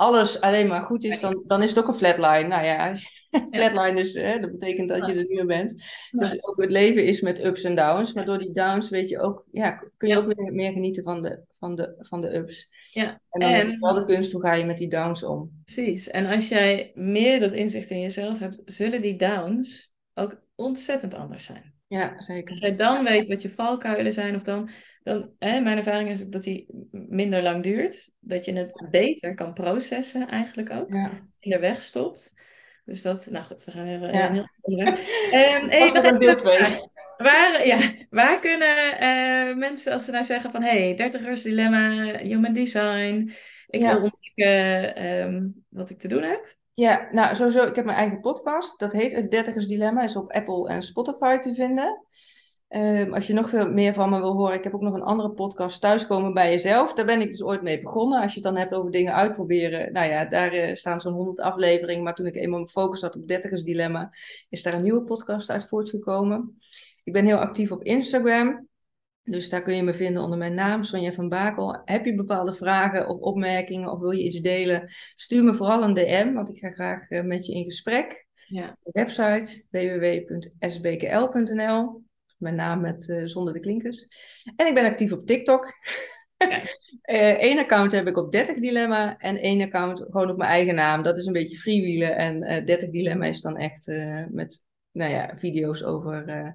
alles alleen maar goed is, dan, dan is het ook een flatline. Nou ja, flatline is, hè, dat betekent dat je er nu bent. Dus ook het leven is met ups en downs. Maar door die downs weet je ook, ja, kun je ook weer meer genieten van de, van de, van de ups. Ja. En dan en... is het wel de kunst, hoe ga je met die downs om? Precies. En als jij meer dat inzicht in jezelf hebt, zullen die downs ook ontzettend anders zijn. Ja, zeker. Als jij dan weet wat je valkuilen zijn, of dan, dan hè, mijn ervaring is dat die minder lang duurt. Dat je het beter kan processen eigenlijk ook. Ja. In de weg stopt. Dus dat, nou goed, we gaan weer Ja. een heel. Ehm, hey, nog deel even- twee. Waar, ja, waar kunnen eh, mensen, als ze nou zeggen van... hey, 30ers dilemma, human design... Ik Ja. wil ontdekken ehm, wat ik te doen heb. Ja, nou sowieso, ik heb mijn eigen podcast. Dat heet Het Dertigers Dilemma. Is op Apple en Spotify te vinden. Ehm, als je nog veel meer van me wil horen, ik heb ook nog een andere podcast, Thuiskomen bij Jezelf. Daar ben ik dus ooit mee begonnen. Als je het dan hebt over dingen uitproberen. Nou ja, daar eh, staan zo'n 100 afleveringen. Maar toen ik eenmaal mijn focus had op Dertigers Dilemma, is daar een nieuwe podcast uit voortgekomen. Ik ben heel actief op Instagram. Dus daar kun je me vinden onder mijn naam, Sonja van Bakel. Heb je bepaalde vragen of opmerkingen of wil je iets delen? Stuur me vooral een DM, want ik ga graag eh, met je in gesprek. Ja. De website www.sbkl.nl. Mijn naam met, eh, zonder de klinkers. En ik ben actief op TikTok. Eén account heb ik op 30 Dilemma en één account gewoon op mijn eigen naam. Dat is een beetje freewheelen. En eh 30 Dilemma is dan echt eh, met nou ja, video's over eh,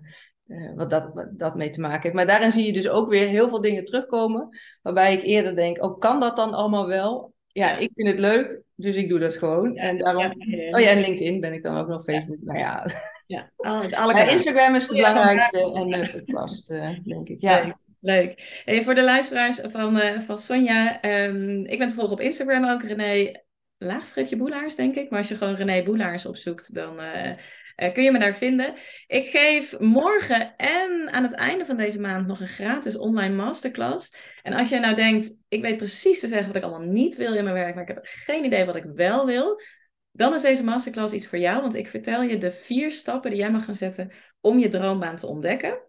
eh, wat, dat, wat dat mee te maken heeft. Maar daarin zie je dus ook weer heel veel dingen terugkomen. Waarbij ik eerder denk, oh, kan dat dan allemaal wel? Ja, ik vind het leuk, dus ik doe dat gewoon. en daarom... Ja, ja, Oh ja, en LinkedIn ben ik dan ook nog, Facebook. Nou ja, ja. Alle, alle. Instagram is het Ja, belangrijkste en de podcast, eh, denk ik. Leuk, Ja. leuk. Hey, voor de luisteraars van, eh, van Sonja, ehm, ik ben te volgen op Instagram ook, René, laagstreepje Boelaars, denk ik. Maar als je gewoon René Boelaars opzoekt, dan eh, eh, kun je me daar vinden. Ik geef morgen en aan het einde van deze maand nog een gratis online masterclass. En als jij nou denkt, ik weet precies te zeggen wat ik allemaal niet wil in mijn werk, maar ik heb geen idee wat ik wel wil, dan is deze masterclass iets voor jou, want ik vertel je de vier stappen die jij mag gaan zetten om je droombaan te ontdekken.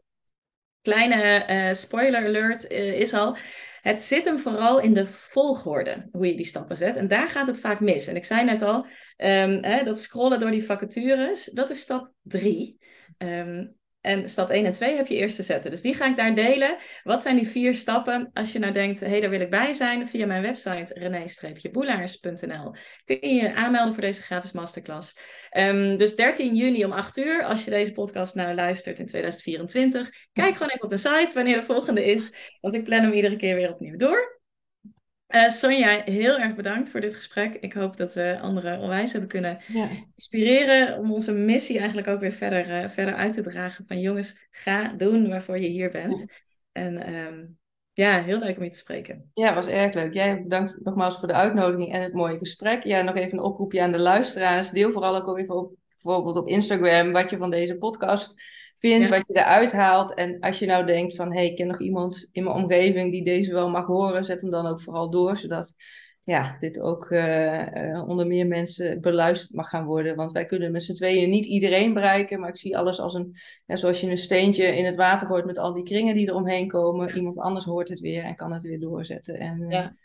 Kleine eh, spoiler alert eh, is al. Het zit hem vooral in de volgorde, hoe je die stappen zet. En daar gaat het vaak mis. En ik zei net al, ehm, hè, dat scrollen door die vacatures, dat is stap drie. Ehm, en stap 1 en 2 heb je eerst te zetten. Dus die ga ik daar delen. Wat zijn die vier stappen? Als je nou denkt, hé, hey, daar wil ik bij zijn, via mijn website rené-boelaars.nl kun je je aanmelden voor deze gratis masterclass. Ehm, dus 13 juni om 8 uur, als je deze podcast nou luistert in 2024, kijk gewoon even op mijn site wanneer de volgende is, want ik plan hem iedere keer weer opnieuw door. Eh, Sonja, heel erg bedankt voor dit gesprek. Ik hoop dat we anderen onwijs hebben kunnen Ja. inspireren om onze missie eigenlijk ook weer verder, eh, verder uit te dragen. Van jongens, ga doen waarvoor je hier bent. En ehm, ja, heel leuk om je te spreken. Ja, was erg leuk. Jij bedankt nogmaals voor de uitnodiging en het mooie gesprek. Ja, nog even een oproepje aan de luisteraars. Deel vooral ook even op, bijvoorbeeld op Instagram wat je van deze podcast vindt, wat je eruit haalt. En als je nou denkt van, hé, hey, ik ken nog iemand in mijn omgeving die deze wel mag horen, zet hem dan ook vooral door, zodat ja, dit ook eh, eh, onder meer mensen beluisterd mag gaan worden. Want wij kunnen met z'n tweeën niet iedereen bereiken, maar ik zie alles als een, ja, zoals je een steentje in het water gooit met al die kringen die eromheen komen. Iemand anders hoort het weer en kan het weer doorzetten. En eh, Ja.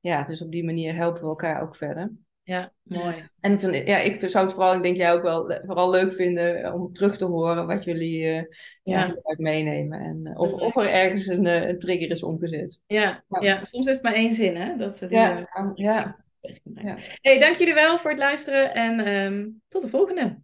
ja, dus op die manier helpen we elkaar ook verder. Ja, mooi. En van, ja, ik zou het vooral, ik denk jij ook wel, vooral leuk vinden eh, om terug te horen wat jullie eh ja. Meenemen. En eh, of, of er ergens een, eh, een trigger is omgezet. Ja, Ja. ja, soms is het maar één zin, hè? Dat, die, Ja, ja. Ja. Hey, dank jullie wel voor het luisteren en ehm, tot de volgende.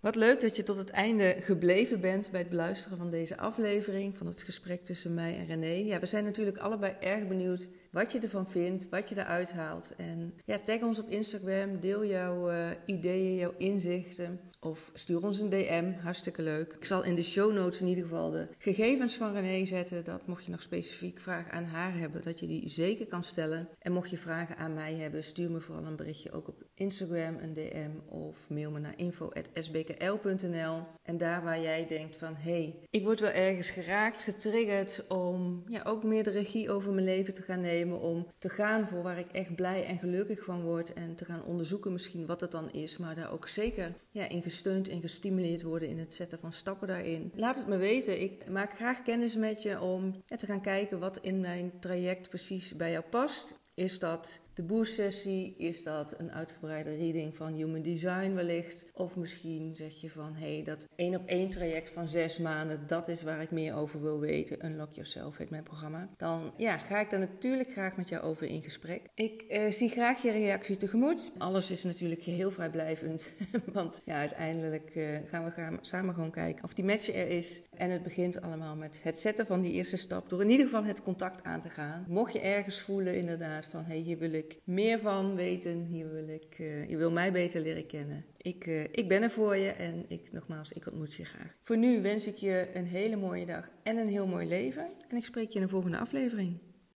Wat leuk dat je tot het einde gebleven bent bij het beluisteren van deze aflevering, van het gesprek tussen mij en René. Ja, we zijn natuurlijk allebei erg benieuwd wat je ervan vindt, wat je eruit haalt. En ja, tag ons op Instagram, deel jouw eh, ideeën, jouw inzichten of stuur ons een DM, hartstikke leuk. Ik zal in de show notes in ieder geval de gegevens van René zetten, dat mocht je nog specifiek vragen aan haar hebben, dat je die zeker kan stellen. En mocht je vragen aan mij hebben, stuur me vooral een berichtje ook op Instagram een DM of mail me naar info.sbkl.nl. En daar waar jij denkt van, hé, hey, ik word wel ergens geraakt, getriggerd om ja, ook meer de regie over mijn leven te gaan nemen. Om te gaan voor waar ik echt blij en gelukkig van word. En te gaan onderzoeken misschien wat het dan is. Maar daar ook zeker ja, in gesteund en gestimuleerd worden in het zetten van stappen daarin. Laat het me weten. Ik maak graag kennis met je om ja, te gaan kijken wat in mijn traject precies bij jou past. Is dat de boost-sessie? Is dat een uitgebreide reading van Human Design wellicht? Of misschien zeg je van, hé, hey, dat één op één traject van zes maanden, dat is waar ik meer over wil weten. Unlock Yourself heet mijn programma. Dan ja, ga ik daar natuurlijk graag met jou over in gesprek. Ik eh, zie graag je reactie tegemoet. Alles is natuurlijk heel vrijblijvend, want ja, uiteindelijk uh, gaan we samen gewoon kijken of die match er is. En het begint allemaal met het zetten van die eerste stap, door in ieder geval het contact aan te gaan. Mocht je ergens voelen inderdaad van, hé, hey, hier wil meer van weten. Hier wil ik, uh, je wil mij beter leren kennen. Ik, uh, ik ben er voor je en ik, nogmaals, ik ontmoet je graag. Voor nu wens ik je een hele mooie dag en een heel mooi leven. En ik spreek je in de volgende aflevering.